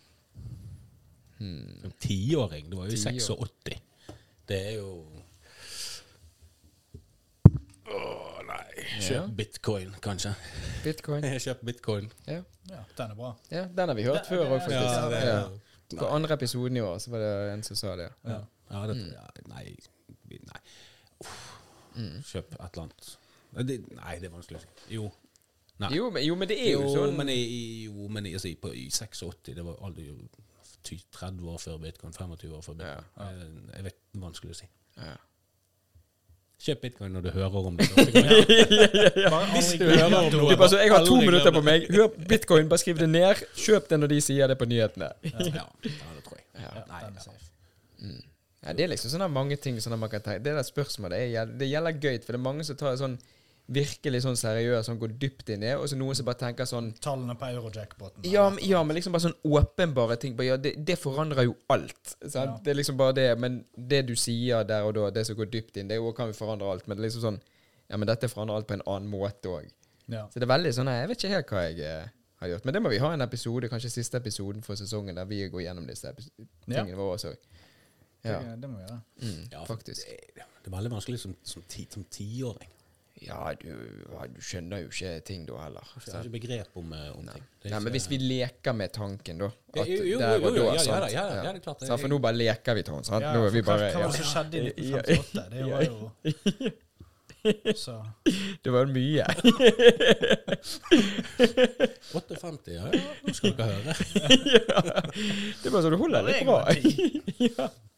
Hmm. Som tiåring. Det var jo 86. Det er jo Å nei. Kjøp Ja. bitcoin, kanskje. Bitcoin. *laughs* Kjøpt bitcoin. Ja. Ja, den er bra. ja, den har vi hørt Det- før òg, faktisk. Ja, det, Ja. På andre episoden i år så var det en som sa det. Ja. Ja, det, Mm. ja, nei, nei. Uff. Kjøp et eller annet. Nei, det, nei, det er vanskelig å si. Jo. Nei. Jo, men, jo, men det er jo, Jo, sånn men, i, jo, men i, altså, i, på, i 86 Det var aldri 30 år før bitcoin. 25 år før bitcoin. Jeg, jeg vet, det vanskelig å si. ja. Kjøp bitcoin når du hører om det. *laughs* Hvis du hører om det? noe. Du bare så, Jeg har to minutter på meg. Hør bitcoin, bare skriv det ned. Kjøp det når de sier det på nyhetene. ja, ja, det tror jeg. Nei, det er ja. safe. Ja, det er liksom sånne mange ting sånne man kan tenke Det der spørsmålet er, det gjelder gøy, for det er mange som tar sånn virkelig sånn seriøst, sånn går dypt inn i det, og så noen som bare tenker sånn Tallene på eurojackpoten. ja, men- ja, men liksom bare sånn åpenbare ting. Bare, ja, det, det forandrer jo alt. Ja. Det er liksom bare det. Men det du sier der og da, det som går dypt inn, det kan jo forandre alt. Men det er liksom sånn Ja, men dette forandrer alt på en annen måte òg. Ja. Så det er veldig sånn Jeg vet ikke helt hva jeg eh, har gjort. Men det må vi ha en episode, kanskje siste episoden for sesongen, der vi går gjennom disse tingene våre også. Ja. Det, det må vi gjøre. Mm, Ja, faktisk. Det, det er veldig vanskelig som, som, ti, som tiåring. Ja, du, du skjønner jo ikke ting da heller. Jeg har ikke begrep om, eh, om ting. Det er Nei, men hvis vi leker med tanken, da at jo, jo, der jo, og jo, da, ja, ja, sant? ja, ja, ja, det er klart. Sant, for nå bare leker vi, Trond. sant? Ja, Nå er vi bare hva var det som skjedde i 1958? Det var jo Så *laughs* Det var mye. *laughs* 58, ja, ja, nå skal dere høre. *laughs* Det er bare så du holder litt bra.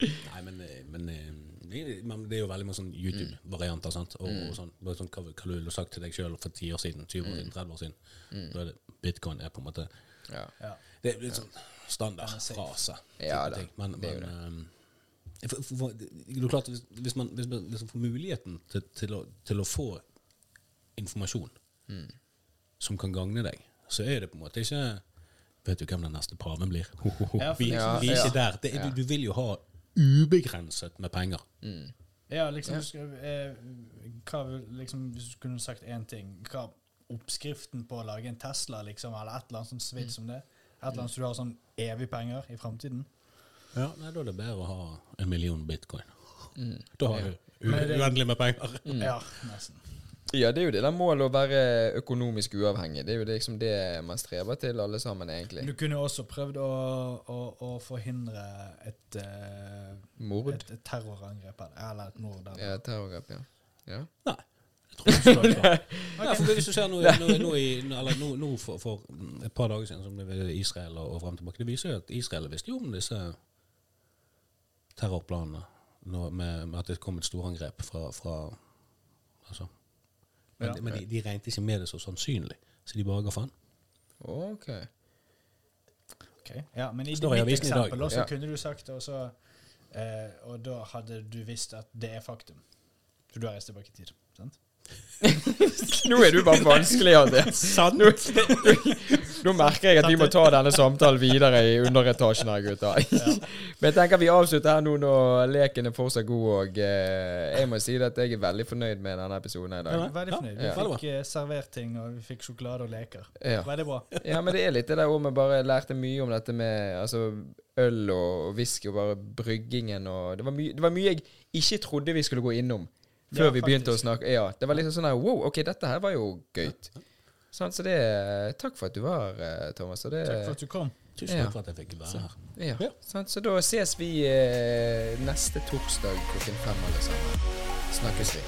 Nei, men, eh, men, eh, det- men det er jo veldig mange sånn YouTube-varianter. sant? Og, og sånn, bare sånn, hva, hva du ville sagt til deg sjøl for 10 år siden, 20 år siden, 30 år siden. Da er det bitcoin er på en måte Ja. Ja. Det er litt sånn standard, standardfrase. Ja, det- ting. Men, det er jo det. eh, for, for, for, det er klart, hvis, hvis man, hvis man liksom får muligheten til, til, å, til å få informasjon Mm. som kan gagne deg, så er det på en måte ikke Vet du hvem den neste paven blir? Ho, ho, ho. Ja, vi, Ja, vi er ikke ja. der. Det, er- Ja. du, du vil jo ha ubegrenset med penger. Ja, liksom, Ja. skal, eh, hva, liksom Hvis du kunne sagt én ting Hva Oppskriften på å lage en Tesla, liksom, eller et eller annet sånt svidd som det? Et eller annet så du har sånn evig penger i framtiden? Ja, nei, Da er det bedre å ha en million bitcoin. Mm. Da har du uendelig med penger. Ja, nesten. Ja, det er jo det der målet å være økonomisk uavhengig. Det er jo det, liksom det man streber til, alle sammen, egentlig. Du kunne jo også prøvd å, å, å forhindre et, uh, Mord. et, et terrorangrep, eller- eller et mord. Eller. Ja, terrorangrep, ja. ja. Nei. Du. *laughs* Nei, for hvis du ser noe, noe, noe, i, eller nå for, for et par dager siden, som det var Israel og, og frem tilbake, det viser jo at Israel visste jo om disse terrorplanene nå, med, med at det kom et storangrep fra, fra altså. Men, Ja. men de, de regnet ikke med det så sannsynlig, så de bare ga faen. Ok. Ok, Ja, men i Står dag. eksempel også Ja. kunne du sagt det, også, eh, og da hadde du visst at det er faktum. For du har reist tilbake i tid. sant? *laughs* Nå er du bare vanskelig, *laughs* Andreas. Nå, nå merker jeg at vi må ta denne samtalen videre i underetasjen her, gutta. *laughs* Men jeg tenker vi avslutter her nå når leken er fortsatt god, og eh, jeg må si at jeg er veldig fornøyd med denne episoden i dag. Veldig fornøyd. Vi Ja. fikk eh, servert ting, og vi fikk sjokolade og leker. Veldig bra. Ja, men det er litt det der òg vi bare lærte mye om dette med altså, øl og whisky og bare bryggingen og det var, mye, det var mye jeg ikke trodde vi skulle gå innom før Ja, vi begynte å snakke. Ja, Det var liksom sånn her Wow, OK, dette her var jo gøy. Sånn, så det Takk for at du var her, Thomas. Og det, Takk for at du kom. Tusen takk for at jeg fikk være her. ja, Ja. Så da ses vi eh, neste torsdag klokken fem, alle sammen. Snakkes vi.